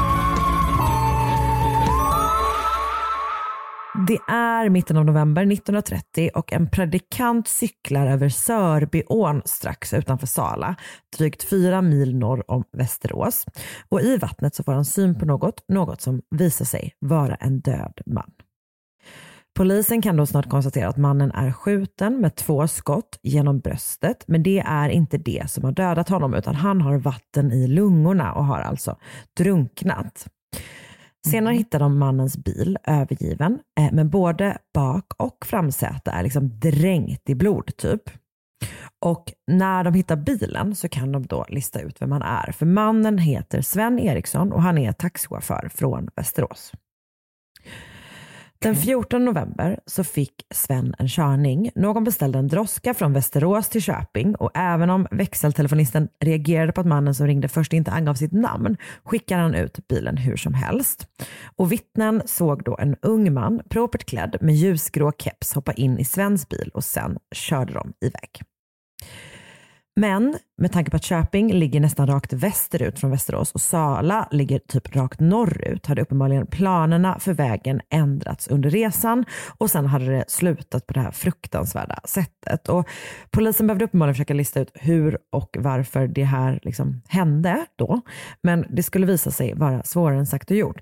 Det är mitten av november 1930 och en predikant cyklar över Sörbyån strax utanför Sala, drygt fyra mil norr om Västerås. Och i vattnet så får han syn på något, något som visar sig vara en död man. Polisen kan då snart konstatera att mannen är skjuten med två skott genom bröstet, men det är inte det som har dödat honom utan han har vatten i lungorna och har alltså drunknat. Senare hittar de mannens bil övergiven, eh, men både bak och framsäte är liksom dränkt i blod typ. Och när de hittar bilen så kan de då lista ut vem han är. För mannen heter Sven Eriksson och han är taxichaufför från Västerås. Den 14 november så fick Sven en körning. Någon beställde en droska från Västerås till Köping och även om växeltelefonisten reagerade på att mannen som ringde först inte angav sitt namn skickar han ut bilen hur som helst. Och vittnen såg då en ung man, propert klädd med ljusgrå keps hoppa in i Svens bil och sen körde de iväg. Men med tanke på att Köping ligger nästan rakt västerut från Västerås och Sala ligger typ rakt norrut hade uppenbarligen planerna för vägen ändrats under resan och sen hade det slutat på det här fruktansvärda sättet. Och polisen behövde uppenbarligen försöka lista ut hur och varför det här liksom hände då. Men det skulle visa sig vara svårare än sagt och gjort.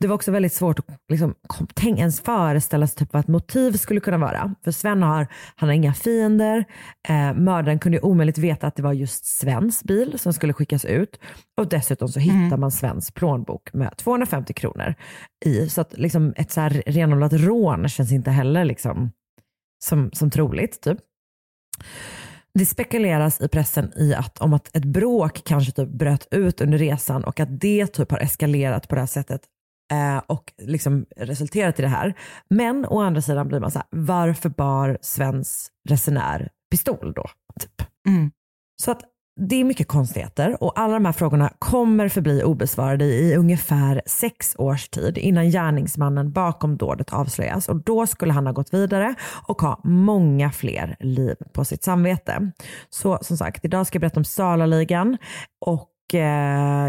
Det var också väldigt svårt att liksom, tänk, ens föreställa sig typ vad ett motiv skulle kunna vara. För Sven har, han har inga fiender. Eh, mördaren kunde ju omöjligt veta att det var just Svens bil som skulle skickas ut. Och dessutom så hittar man Svens plånbok med 250 kronor i. Så att liksom, ett så här renodlat rån känns inte heller liksom, som, som troligt. Typ. Det spekuleras i pressen i att, om att ett bråk kanske typ bröt ut under resan och att det typ har eskalerat på det här sättet eh, och liksom resulterat i det här. Men å andra sidan blir man så här, varför bar Svens resenär pistol då? Typ. Så att det är mycket konstigheter och alla de här frågorna kommer förbli obesvarade i ungefär sex års tid innan gärningsmannen bakom dådet avslöjas och då skulle han ha gått vidare och ha många fler liv på sitt samvete. Så som sagt, idag ska jag berätta om Salaligan och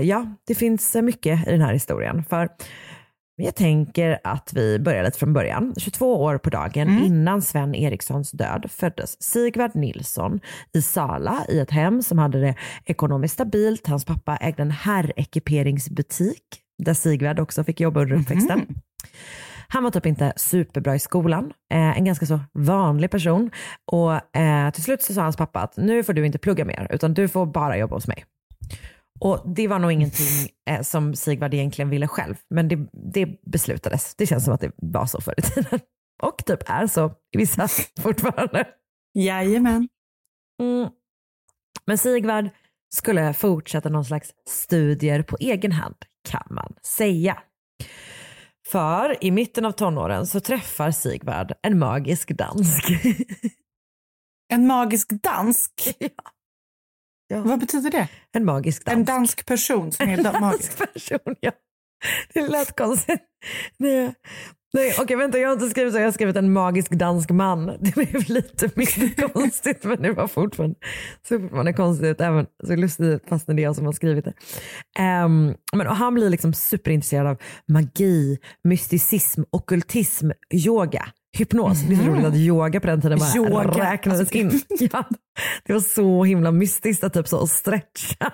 ja, det finns mycket i den här historien. För jag tänker att vi börjar lite från början. 22 år på dagen innan Sven Erikssons död föddes Sigvard Nilsson i Sala i ett hem som hade det ekonomiskt stabilt. Hans pappa ägde en herrekiperingsbutik där Sigvard också fick jobba under uppväxten. Han var typ inte superbra i skolan, eh, en ganska så vanlig person. Och eh, till slut så sa hans pappa att nu får du inte plugga mer, utan du får bara jobba hos mig. Och det var nog ingenting eh, som Sigvard egentligen ville själv, men det, det beslutades. Det känns som att det var så förr i tiden. Och typ är så i vissa fortfarande. Jajamän. Mm. Men Sigvard skulle fortsätta någon slags studier på egen hand kan man säga. För i mitten av tonåren så träffar Sigvard en magisk dansk. En magisk dansk? Ja. Vad betyder det? En magisk dansk. En dansk person som är En magisk? dansk person, ja. Det lät konstigt. Nej, nej, okej vänta jag har inte skrivit så, jag har skrivit en magisk dansk man. Det blev lite mer konstigt men det var fortfarande, så fortfarande konstigt även så lustigt fastän det är jag som har skrivit det. Ehm, men, och han blir liksom superintresserad av magi, mysticism, ockultism, yoga. Hypnos, det är så roligt att yoga på den tiden bara Yoga, räknades alltså- in. Ja, det var så himla mystiskt att typ så stretcha.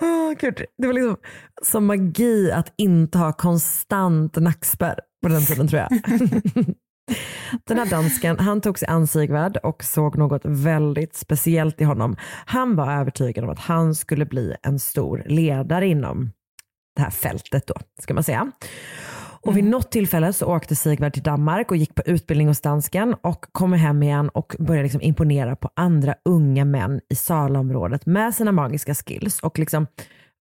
Åh, Gud, det var liksom som magi att inte ha konstant nackspärr på den tiden tror jag. Den här dansken, han tog sig an Sigvard och såg något väldigt speciellt i honom. Han var övertygad om att han skulle bli en stor ledare inom det här fältet då, ska man säga. Och vid något tillfälle så åkte Sigvard till Danmark och gick på utbildning hos dansken och kommer hem igen och börjar liksom imponera på andra unga män i Salaområdet med sina magiska skills och liksom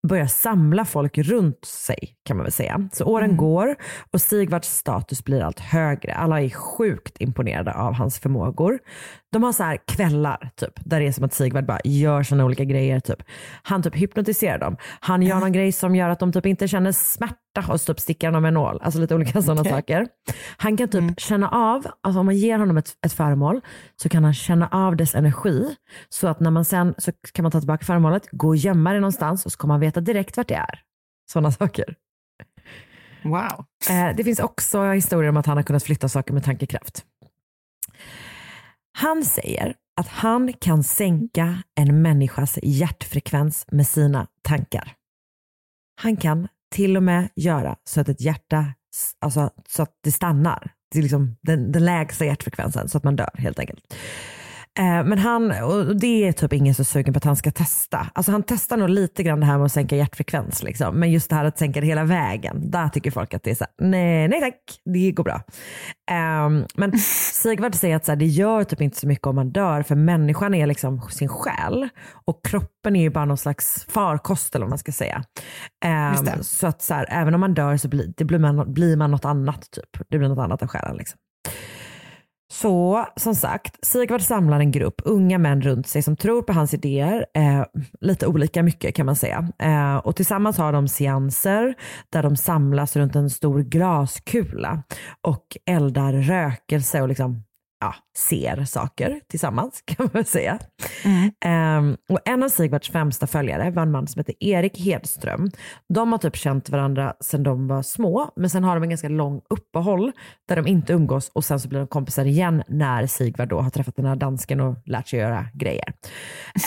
börjar samla folk runt sig kan man väl säga. Så åren går och Sigvards status blir allt högre. Alla är sjukt imponerade av hans förmågor. De har så här kvällar typ, där det är som att Sigvard bara gör sina olika grejer. Typ. Han typ hypnotiserar dem. Han gör någon grej som gör att de typ inte känner smärta och typ stickar dem med nål. Alltså lite olika sådana Okej. saker. Han kan typ känna av, alltså om man ger honom ett, ett föremål så kan han känna av dess energi. Så att när man sen så kan man ta tillbaka föremålet, gå och gömma det någonstans och så kommer man veta direkt vart det är. Sådana saker. Wow. Eh, det finns också historier om att han har kunnat flytta saker med tankekraft. Han säger att han kan sänka en människas hjärtfrekvens med sina tankar. Han kan till och med göra så att ett hjärta, alltså så att det stannar. Det är liksom den, den lägsta hjärtfrekvensen så att man dör helt enkelt. Eh, Men han, och det är typ ingen så sugen på att han ska testa. Alltså han testar nog lite grann det här med att sänka hjärtfrekvens. Liksom. Men just det här att sänka det hela vägen, där tycker folk att det är så här, nej, nej tack, det går bra. Ehm, men Sigvard säger att så här, det gör typ inte så mycket om man dör, för människan är liksom sin själ och kroppen är ju bara någon slags farkost eller vad man ska säga. Det. så att så här, även om man dör så blir, det blir, man, blir man något annat. typ. Det blir något annat än själen. Liksom. Så som sagt, Sigvard samlar en grupp unga män runt sig som tror på hans idéer, eh, lite olika mycket kan man säga. Eh, och tillsammans har de seanser där de samlas runt en stor glaskula och eldar rökelse och liksom ja, ser saker tillsammans kan man väl säga. Ehm, och en av Sigvards främsta följare var en man som heter Erik Hedström. De har typ känt varandra sedan de var små, men sen har de en ganska lång uppehåll där de inte umgås och sen så blir de kompisar igen när Sigvard då har träffat den här dansken och lärt sig göra grejer.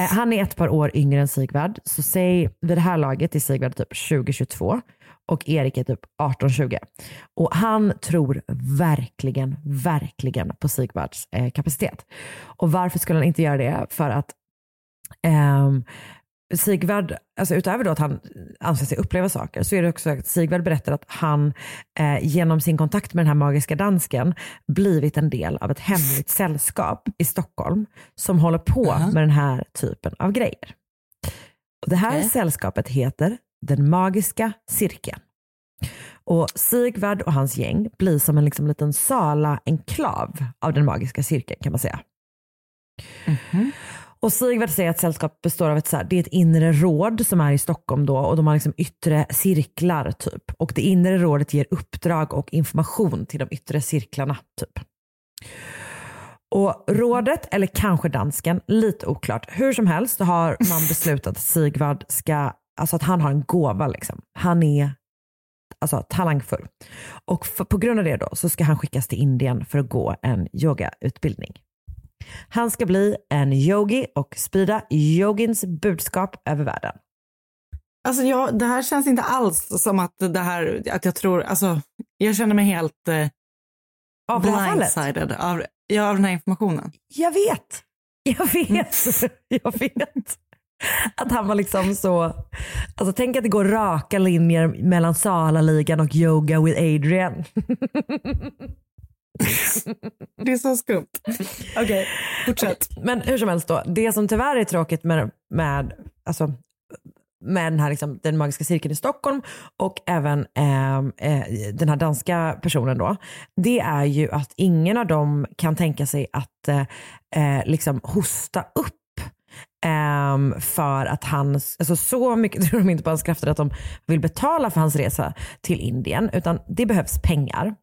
Eh, han är ett par år yngre än Sigvard, så säg vid det här laget är Sigvard typ 2022 och Erik är typ 18-20. Och han tror verkligen, verkligen på Sigvards eh, kapacitet. Och varför skulle han inte göra det? För att ehm, Sigvard, alltså utöver då att han anser sig uppleva saker, så är det också att Sigvard berättar att han eh, genom sin kontakt med den här magiska dansken blivit en del av ett hemligt sällskap i Stockholm som håller på med den här typen av grejer. Och det här sällskapet heter Den magiska cirkeln. Och Sigvard och hans gäng blir som en liksom liten Sala-enklav av den magiska cirkeln kan man säga. Och Sigvard säger att sällskapet består av ett, så här, det är ett inre råd som är i Stockholm då och de har liksom yttre cirklar typ. Och det inre rådet ger uppdrag och information till de yttre cirklarna typ. Och rådet, eller kanske dansken, lite oklart. Hur som helst så har man beslutat att Sigvard ska, alltså att han har en gåva liksom. Han är alltså talangfull. Och för, på grund av det då så ska han skickas till Indien för att gå en yogautbildning. Han ska bli en yogi och sprida yogins budskap över världen. Alltså jag, det här känns inte alls som att det här, att jag tror, alltså jag känner mig helt eh, Av blindsided av, ja, av den här informationen. Jag vet, jag vet, jag vet. Att han var liksom så, alltså tänk att det går raka linjer mellan Sala-ligan och Yoga with Adrian. Det är så skumt. Okej, fortsätt. Men hur som helst då, det som tyvärr är tråkigt med, med, alltså, med den här liksom, den magiska cirkeln i Stockholm och även eh, eh, den här danska personen då, det är ju att ingen av dem kan tänka sig att eh, eh, liksom hosta upp Ehm, för att han, alltså så mycket tror de inte på hans krafter att de vill betala för hans resa till Indien, utan det behövs pengar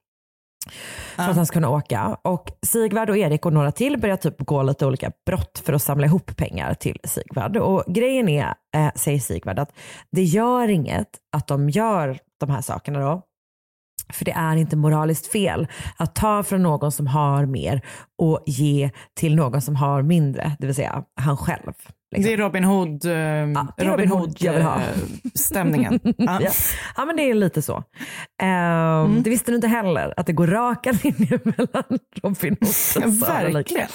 för att han ska kunna åka. Och Sigvard och Erik och några till börjar typ gå lite olika brott för att samla ihop pengar till Sigvard. Och grejen är, eh, säger Sigvard, att det gör inget att de gör de här sakerna då. För det är inte moraliskt fel att ta från någon som har mer och ge till någon som har mindre, det vill säga han själv. liksom. Det är Robin Hood, eh, det är Robin Hood Hood eh, stämningen. Ja. ja. ja men det är lite så. Ehm, Det visste du inte heller, att det går raka linjer mellan Robin Hood och Sara. Verkligen.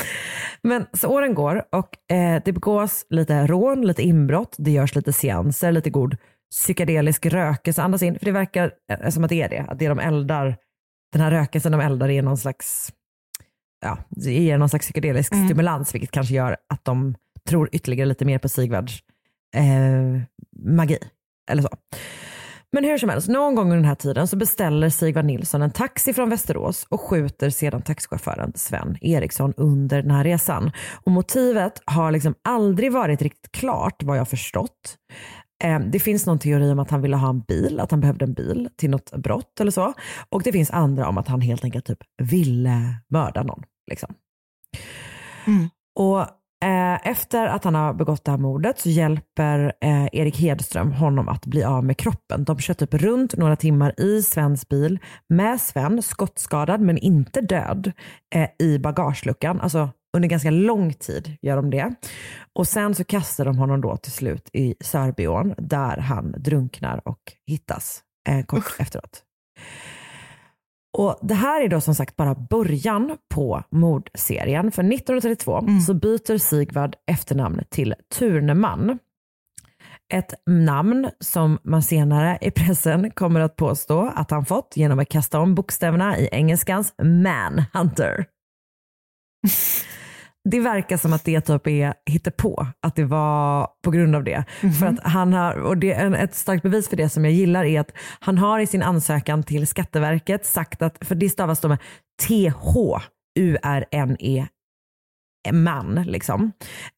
Men så åren går och eh, det begås lite rån, lite inbrott, det görs lite seanser, lite god psykedelisk rökelse andas in. För det verkar eh, som att det är det, att det de eldar, den här rökelsen de eldar är någon slags, ja, ger någon slags psykedelisk stimulans vilket kanske gör att de tror ytterligare lite mer på Sigvards eh, magi. Eller så. Men hur som helst, någon gång under den här tiden så beställer Sigvard Nilsson en taxi från Västerås och skjuter sedan taxichauffören Sven Eriksson under den här resan. Och motivet har liksom aldrig varit riktigt klart vad jag förstått. Eh, Det finns någon teori om att han ville ha en bil, att han behövde en bil till något brott eller så. Och det finns andra om att han helt enkelt typ ville mörda någon. Liksom. Och eh, efter att han har begått det här mordet så hjälper eh, Erik Hedström honom att bli av med kroppen. De kör typ runt några timmar i Svens bil med Sven, skottskadad men inte död, eh, i bagageluckan. Alltså under ganska lång tid gör de det. Och sen så kastar de honom då till slut i Sörbyån där han drunknar och hittas eh, kort efteråt. Och Det här är då som sagt bara början på mordserien. För 1932 så byter Sigvard efternamn till Turneman. Ett namn som man senare i pressen kommer att påstå att han fått genom att kasta om bokstäverna i engelskans manhunter. Det verkar som att det typ är hittepå, att det var på grund av det. För att han har, och det är en, ett starkt bevis för det som jag gillar är att han har i sin ansökan till Skatteverket sagt att, för det stavas då med T-H-U-R-N-E man. Liksom.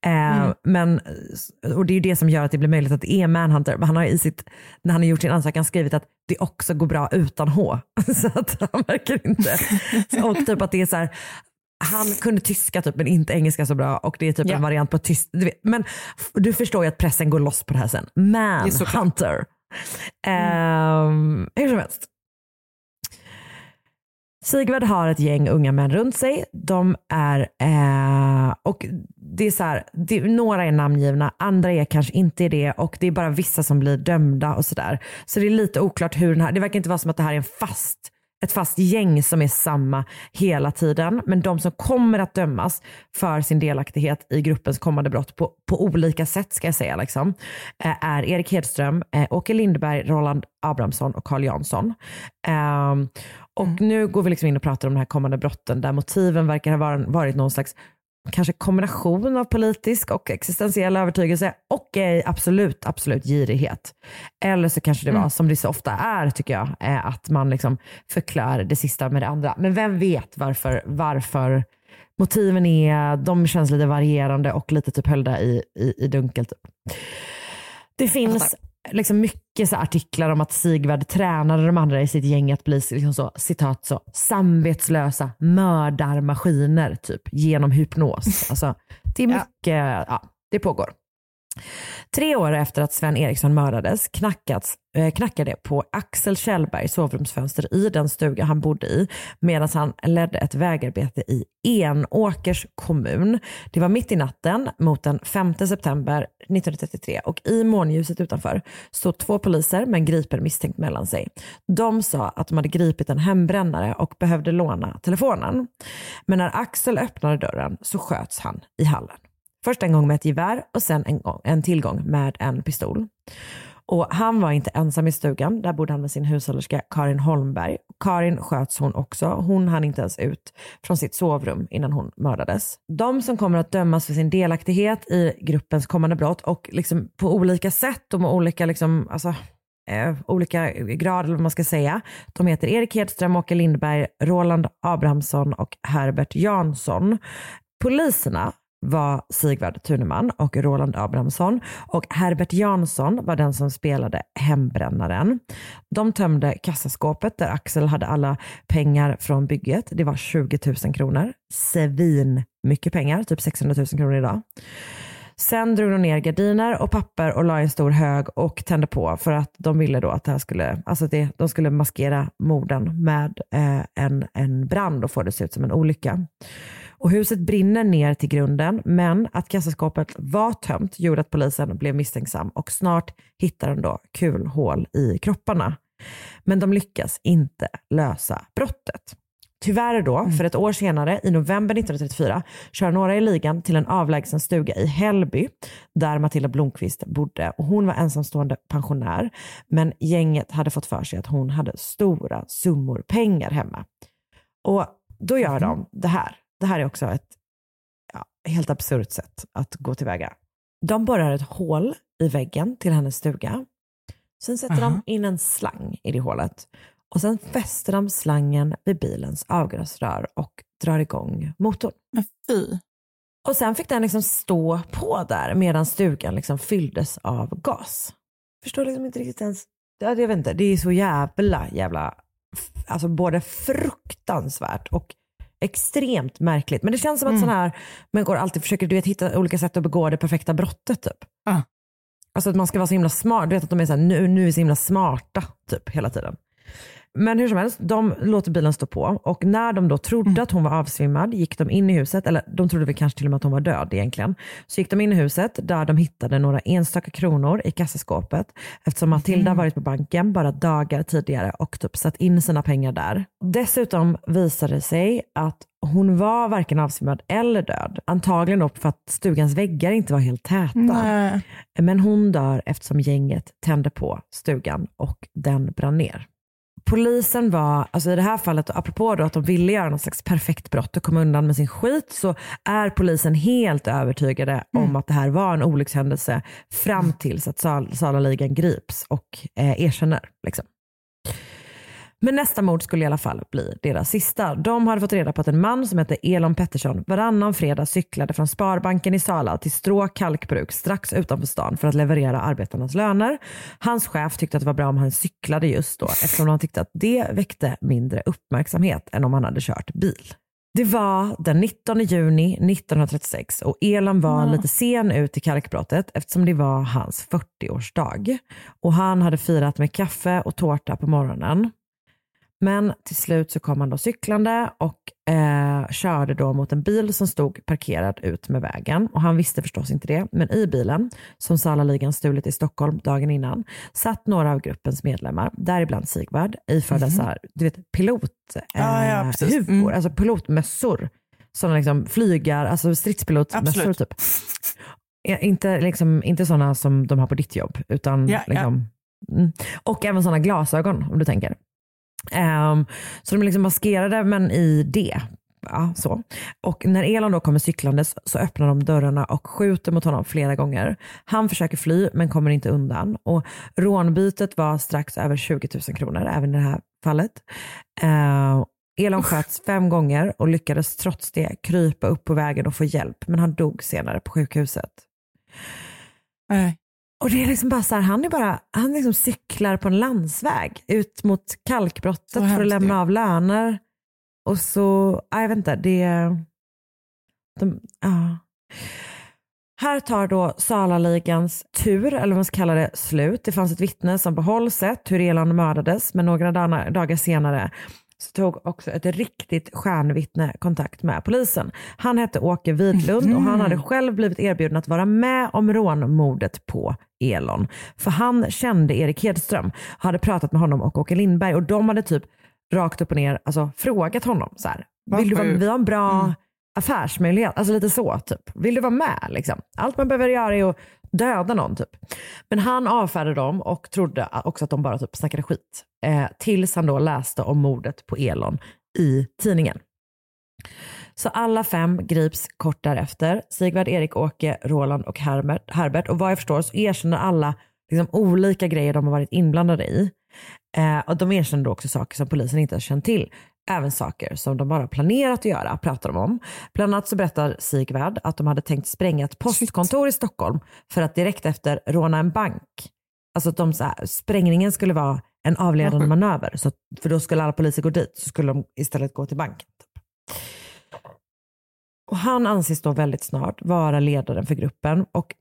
Eh, men, och det är ju det som gör att det blir möjligt att det är Manhunter. Men han har i sitt, när han har gjort sin ansökan skrivit att det också går bra utan H. så att han verkar inte... och typ att det är så här, han kunde tyska typ men inte engelska så bra och det är typ Ja. en variant på tyst. Du vet. Men du förstår ju att pressen går loss på det här sen. Man. Hunter. Ehm, hur som helst. Sigvard har ett gäng unga män runt sig. De är, eh, och det är så här, det, några är namngivna, andra är kanske inte det och det är bara vissa som blir dömda och sådär. Så det är lite oklart hur den här, det verkar inte vara som att det här är en fast, ett fast gäng som är samma hela tiden. Men de som kommer att dömas för sin delaktighet i gruppens kommande brott på, på olika sätt ska jag säga, liksom, eh, är Erik Hedström, eh, Åke Lindberg, Roland Abrahamsson och Carl Jansson. Ehm, och nu går vi liksom in och pratar om de här kommande brotten där motiven verkar ha varit någon slags kanske kombination av politisk och existentiell övertygelse och eh, absolut, absolut girighet. Eller så kanske det var, som det så ofta är tycker jag, eh, att man liksom förklär det sista med det andra. Men vem vet varför, varför motiven är, de känns lite varierande och lite typ höljda i, i, i dunkel. Typ. Det finns liksom mycket så artiklar om att Sigvard tränade de andra i sitt gäng att bli liksom så, citat så, samvetslösa mördarmaskiner typ genom hypnos. Alltså, det är mycket, ja. det pågår. Tre år efter att Sven Eriksson mördades knackats, eh, knackade på Axel Kjellbergs sovrumsfönster i den stuga han bodde i medan han ledde ett vägarbete i Enåkers kommun. Det var mitt i natten mot den 5 september 1933 och i månljuset utanför stod två poliser med en gripen misstänkt mellan sig. De sa att de hade gripit en hembrännare och behövde låna telefonen. Men när Axel öppnade dörren så sköts han i hallen. Först en gång med ett gevär och sen en, gång, en tillgång med en pistol. Och han var inte ensam i stugan. Där bodde han med sin hushållerska Karin Holmberg. Karin sköts hon också. Hon hann inte ens ut från sitt sovrum innan hon mördades. De som kommer att dömas för sin delaktighet i gruppens kommande brott och liksom på olika sätt och med olika, liksom, alltså, eh, olika grad eller vad man ska säga. De heter Erik Hedström, Åke Lindberg, Roland Abrahamsson och Herbert Jansson. Poliserna var Sigvard Thuneman och Roland Abrahamsson och Herbert Jansson var den som spelade hembrännaren. De tömde kassaskåpet där Axel hade alla pengar från bygget. Det var 20 000 kronor. Svin mycket pengar, typ 600 000 kronor idag. Sen drog de ner gardiner och papper och la i en stor hög och tände på för att de ville då att det här skulle, alltså det, de skulle maskera morden med eh, en, en brand och få det att se ut som en olycka. Och huset brinner ner till grunden men att kassaskåpet var tömt gjorde att polisen blev misstänksam och snart hittar de då kulhål i kropparna. Men de lyckas inte lösa brottet. Tyvärr då, för ett år senare, i november 1934, kör några i ligan till en avlägsen stuga i Hällby, där Matilda Blomqvist bodde. Och hon var ensamstående pensionär, men gänget hade fått för sig att hon hade stora summor pengar hemma. Och då gör de det här. Det här är också ett ja, helt absurt sätt att gå tillväga. De borrar ett hål i väggen till hennes stuga. Sen sätter de in en slang i det hålet och sen fäster de slangen vid bilens avgasrör och drar igång motorn. Men fy. Och sen fick den liksom stå på där medan stugan liksom fylldes av gas. Förstår liksom inte riktigt ens. Ja, Jag vet inte, det är så jävla, jävla, alltså både fruktansvärt och extremt märkligt. Men det känns som att Mm. sådana här människor alltid försöker du vet, hitta olika sätt att begå det perfekta brottet. Typ. Ah. Alltså att man ska vara så himla smart. Du vet att de är så här, nu, nu är så himla smarta typ hela tiden. Men hur som helst, de låter bilen stå på och när de då trodde att hon var avsvimmad gick de in i huset, eller de trodde väl kanske till och med att hon var död egentligen. Så gick de in i huset där de hittade några enstaka kronor i kassaskåpet eftersom Matilda varit på banken bara dagar tidigare och typ satt in sina pengar där. Dessutom visade det sig att hon var varken avsvimmad eller död. Antagligen då för att stugans väggar inte var helt täta. Nej. Men hon dör eftersom gänget tände på stugan och den brann ner. Polisen var, alltså i det här fallet, apropå då att de ville göra något slags perfekt brott och komma undan med sin skit, så är polisen helt övertygade om att det här var en olyckshändelse fram tills att Sal- Salaligan grips och eh, erkänner. Liksom. Men nästa mord skulle i alla fall bli deras sista. De hade fått reda på att en man som hette Elon Pettersson varannan fredag cyklade från Sparbanken i Sala till Strå kalkbruk strax utanför stan för att leverera arbetarnas löner. Hans chef tyckte att det var bra om han cyklade just då eftersom han tyckte att det väckte mindre uppmärksamhet än om han hade kört bil. Det var den 19 juni 1936 och Elan var Ja. lite sen ut i kalkbrottet eftersom det var hans 40-årsdag. Och han hade firat med kaffe och tårta på morgonen. Men till slut så kom han då cyklande och eh, körde då mot en bil som stod parkerad ut med vägen. Och han visste förstås inte det, men i bilen, som Salaligan stulit i Stockholm dagen innan, satt några av gruppens medlemmar, däribland Sigvard, iförda så här, du vet, pilot, eh, Ja, ja, Mm. alltså pilotmössor. Sådana liksom flygar, alltså stridspilotmössor typ. Ja, Inte, liksom, inte sådana som de har på ditt jobb, utan ja. liksom, mm. och även sådana glasögon om du tänker. Ehm, så de är liksom maskerade men i det. Ja, så. Och när Elon då kommer cyklandes så öppnar de dörrarna och skjuter mot honom flera gånger. Han försöker fly men kommer inte undan. Och rånbytet var strax över 20 000 kronor även i det här fallet. Ehm, Elon sköts fem gånger och lyckades trots det krypa upp på vägen och få hjälp men han dog senare på sjukhuset. Nej. Och det är liksom bara så här, han är bara, han liksom cyklar på en landsväg ut mot kalkbrottet för att lämna ju. av löner. Och så, vet inte, det, de, ja. Här tar då Salaligans tur, eller vad man ska kalla det, slut. Det fanns ett vittne som på håll sett hur Elon mördades, men några dagar senare så tog också ett riktigt stjärnvittne kontakt med polisen. Han hette Åke Widlund och han hade själv blivit erbjuden att vara med om rånmordet på Elon. För han kände Erik Hedström, hade pratat med honom och Åke Lindberg och de hade typ rakt upp och ner alltså, frågat honom så här. Vill du vara, sjukt. vi har en bra Mm affärsmöjlighet, alltså lite så typ. Vill du vara med liksom? Allt man behöver göra är att döda någon typ. Men han avfärdade dem och trodde också att de bara typ snackade skit. Eh, tills han då läste om mordet på Elon i tidningen. Så alla fem grips kort därefter. Sigvard, Erik, Åke, Roland och Herbert. Herbert. Och vad jag förstår så erkänner alla liksom, olika grejer de har varit inblandade i. Eh, och de erkänner då också saker som polisen inte har känt till. Även saker som de bara planerat att göra, pratar de om. Bland annat så berättar Sigvard att de hade tänkt spränga ett postkontor i Stockholm för att direkt efter råna en bank. Alltså att de, så här, sprängningen skulle vara en avledande manöver. Så för då skulle alla poliser gå dit, så skulle de istället gå till banken. Typ. Och han anses då väldigt snart vara ledaren för gruppen och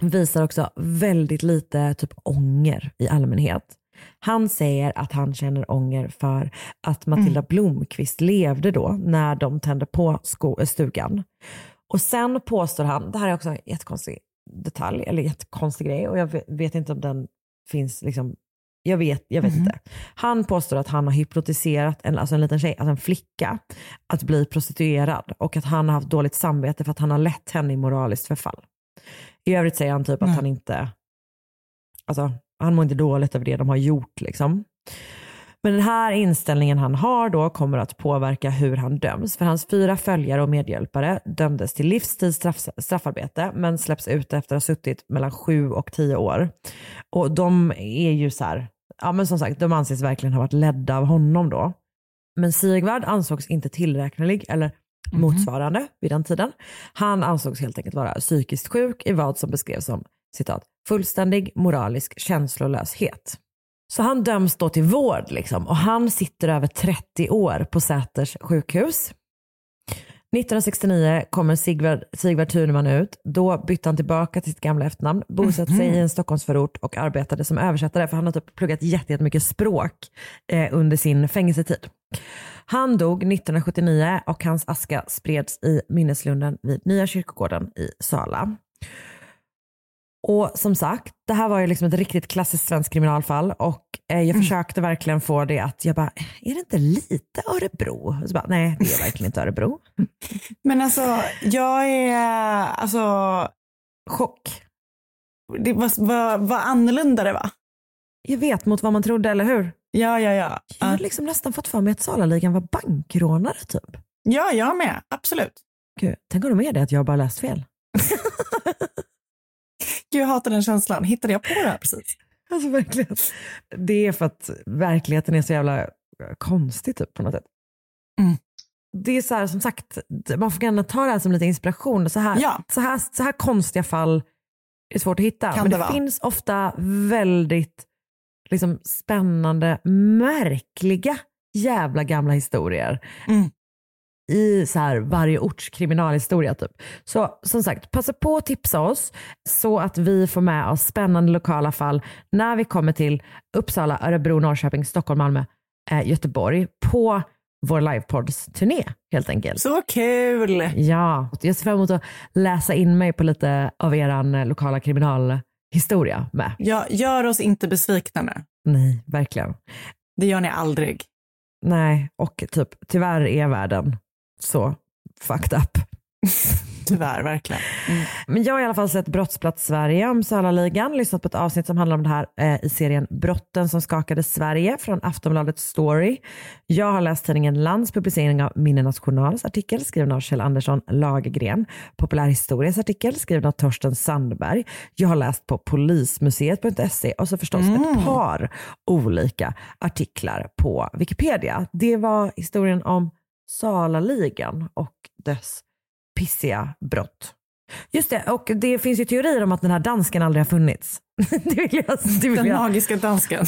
visar också väldigt lite typ ånger i allmänhet. Han säger att han känner ånger för att Matilda Blomqvist levde då när de tände på sko- stugan. Och sen påstår han, det här är också en jättekonstig detalj, eller jättekonstig grej och jag vet- inte om den finns liksom jag vet, jag vet inte. Han påstår att han har hypnotiserat en, alltså en liten tjej, alltså en flicka, att bli prostituerad och att han har haft dåligt samvete för att han har lett henne i moraliskt förfall. I övrigt säger han typ att han inte, alltså han mår inte dåligt över det de har gjort liksom. Men den här inställningen han har då kommer att påverka hur han döms. För hans fyra följare och medhjälpare dömdes till livstids straff, straffarbete men släpps ut efter att ha suttit mellan sju och tio år. Och de är ju så här, ja men som sagt, de anses verkligen ha varit ledda av honom då. Men Sigvard ansågs inte tillräknelig eller motsvarande vid den tiden. Han ansågs helt enkelt vara psykiskt sjuk i vad som beskrevs som citat, fullständig moralisk känslolöshet. Så han döms då till vård liksom, och han sitter över 30 år på Säters sjukhus. 1969 kommer Sigvard, Sigvard Thunman ut. Då bytte han tillbaka till sitt gamla efternamn, bosatte sig i en Stockholmsförort och arbetade som översättare för han har typ pluggat jätte- jättemycket språk eh, under sin fängelsetid. Han dog 1979 och hans aska spreds i minneslunden vid Nya kyrkogården i Sala. Och som sagt, det här var ju liksom ett riktigt klassiskt svenskt kriminalfall och eh, jag försökte verkligen få det att, jag bara, är det inte lite Örebro? Och så bara, nej det är verkligen inte Örebro. Men alltså, jag är, alltså, Chock. det var, var, var annorlunda det va? Jag vet mot vad man trodde, eller hur? Ja, ja, ja. Jag har liksom nästan fått för mig att Salaligan var bankrånare typ. Ja, jag med. Absolut. Gud, tänk om de är det att jag bara läst fel. Gud, jag hatar den känslan. Hittade jag på det här precis? Alltså verkligen. Det är för att verkligheten är så jävla konstig typ på något sätt. Mm. Det är så här som sagt, man får gärna ta det här som lite inspiration. Så här, Ja. så här, så här konstiga fall är svårt att hitta. Kan Men det det, finns ofta väldigt liksom, spännande, märkliga jävla gamla historier Mm. I så här varje orts kriminalhistoria. Typ. Så som sagt, passa på att tipsa oss så att vi får med oss spännande lokala fall när vi kommer till Uppsala, Örebro, Norrköping, Stockholm, Malmö, eh, Göteborg på vår livepodds-turné helt enkelt. Så kul! Ja, jag ser fram emot att läsa in mig på lite av er lokala kriminalhistoria med. Ja, gör oss inte besvikna nu. Nej, verkligen. Det gör ni aldrig. Nej, och typ tyvärr är världen så fucked up. Tyvärr, verkligen. Mm. Men jag har i alla fall sett Brottsplats Sverige om Salaligan, lyssnat på ett avsnitt som handlar om det här eh, i serien Brotten som skakade Sverige från Aftonbladet Story. Jag har läst tidningen Lands publicering av Minnenas Journals artikel skriven av Kjell Andersson Lagergren, Populärhistorias artikel skriven av Torsten Sandberg. Jag har läst på polismuseet.se och så förstås mm. ett par olika artiklar på Wikipedia. Det var historien om Salaligan och dess pissiga brott. Just det, och det finns ju teorier om att den här dansken aldrig har funnits. det vill jag, det vill den jag. magiska dansken.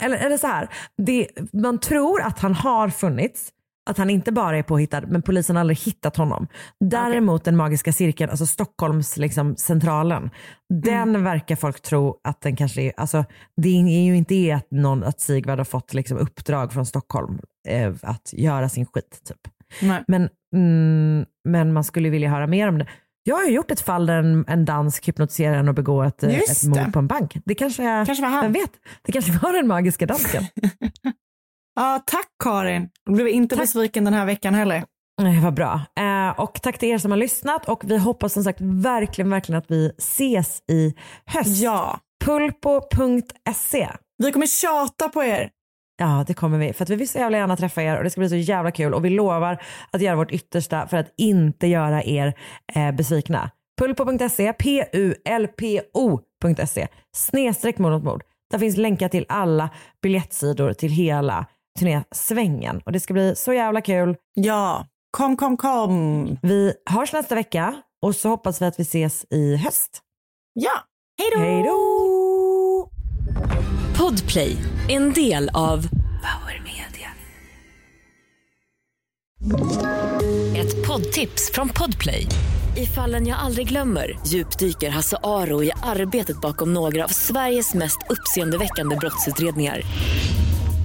Eller, eller så här, det, man tror att han har funnits, att han inte bara är påhittad, men polisen har aldrig hittat honom. Däremot okay. den magiska cirkeln, alltså Stockholms liksom, centralen, den mm. verkar folk tro att den kanske är, alltså det är ju inte att, någon, att Sigvard har fått liksom, uppdrag från Stockholm eh, att göra sin skit. Typ. Men, mm, men man skulle vilja höra mer om det. Jag har ju gjort ett fall där en, en dansk hypnotiserar en och begår ett, ett mord på en bank. Det kanske, kanske var han. Vem vet? Det kanske var den magiska dansken. ja, tack Karin. Du blev inte tack. besviken den här veckan heller. Nej, vad bra. Eh, och tack till er som har lyssnat och vi hoppas som sagt verkligen, verkligen att vi ses i höst. Ja. Pulpo.se. Vi kommer tjata på er. Ja, det kommer vi. För att vi vill så jävla gärna träffa er och det ska bli så jävla kul och vi lovar att göra vårt yttersta för att inte göra er eh, besvikna. Pulpo.se, P-U-L-P-O.se, snedstreck mord mot mord. Där finns länkar till alla biljettsidor till hela turnésvängen och det ska bli så jävla kul. Ja, kom, kom, kom. Vi hörs nästa vecka och så hoppas vi att vi ses i höst. Ja, hej då! Hej då! Podplay, en del av Power Media. Ett poddtips från Podplay. I fallen jag aldrig glömmer djupdyker Hasse Aro i arbetet bakom några av Sveriges mest uppseendeväckande brottsutredningar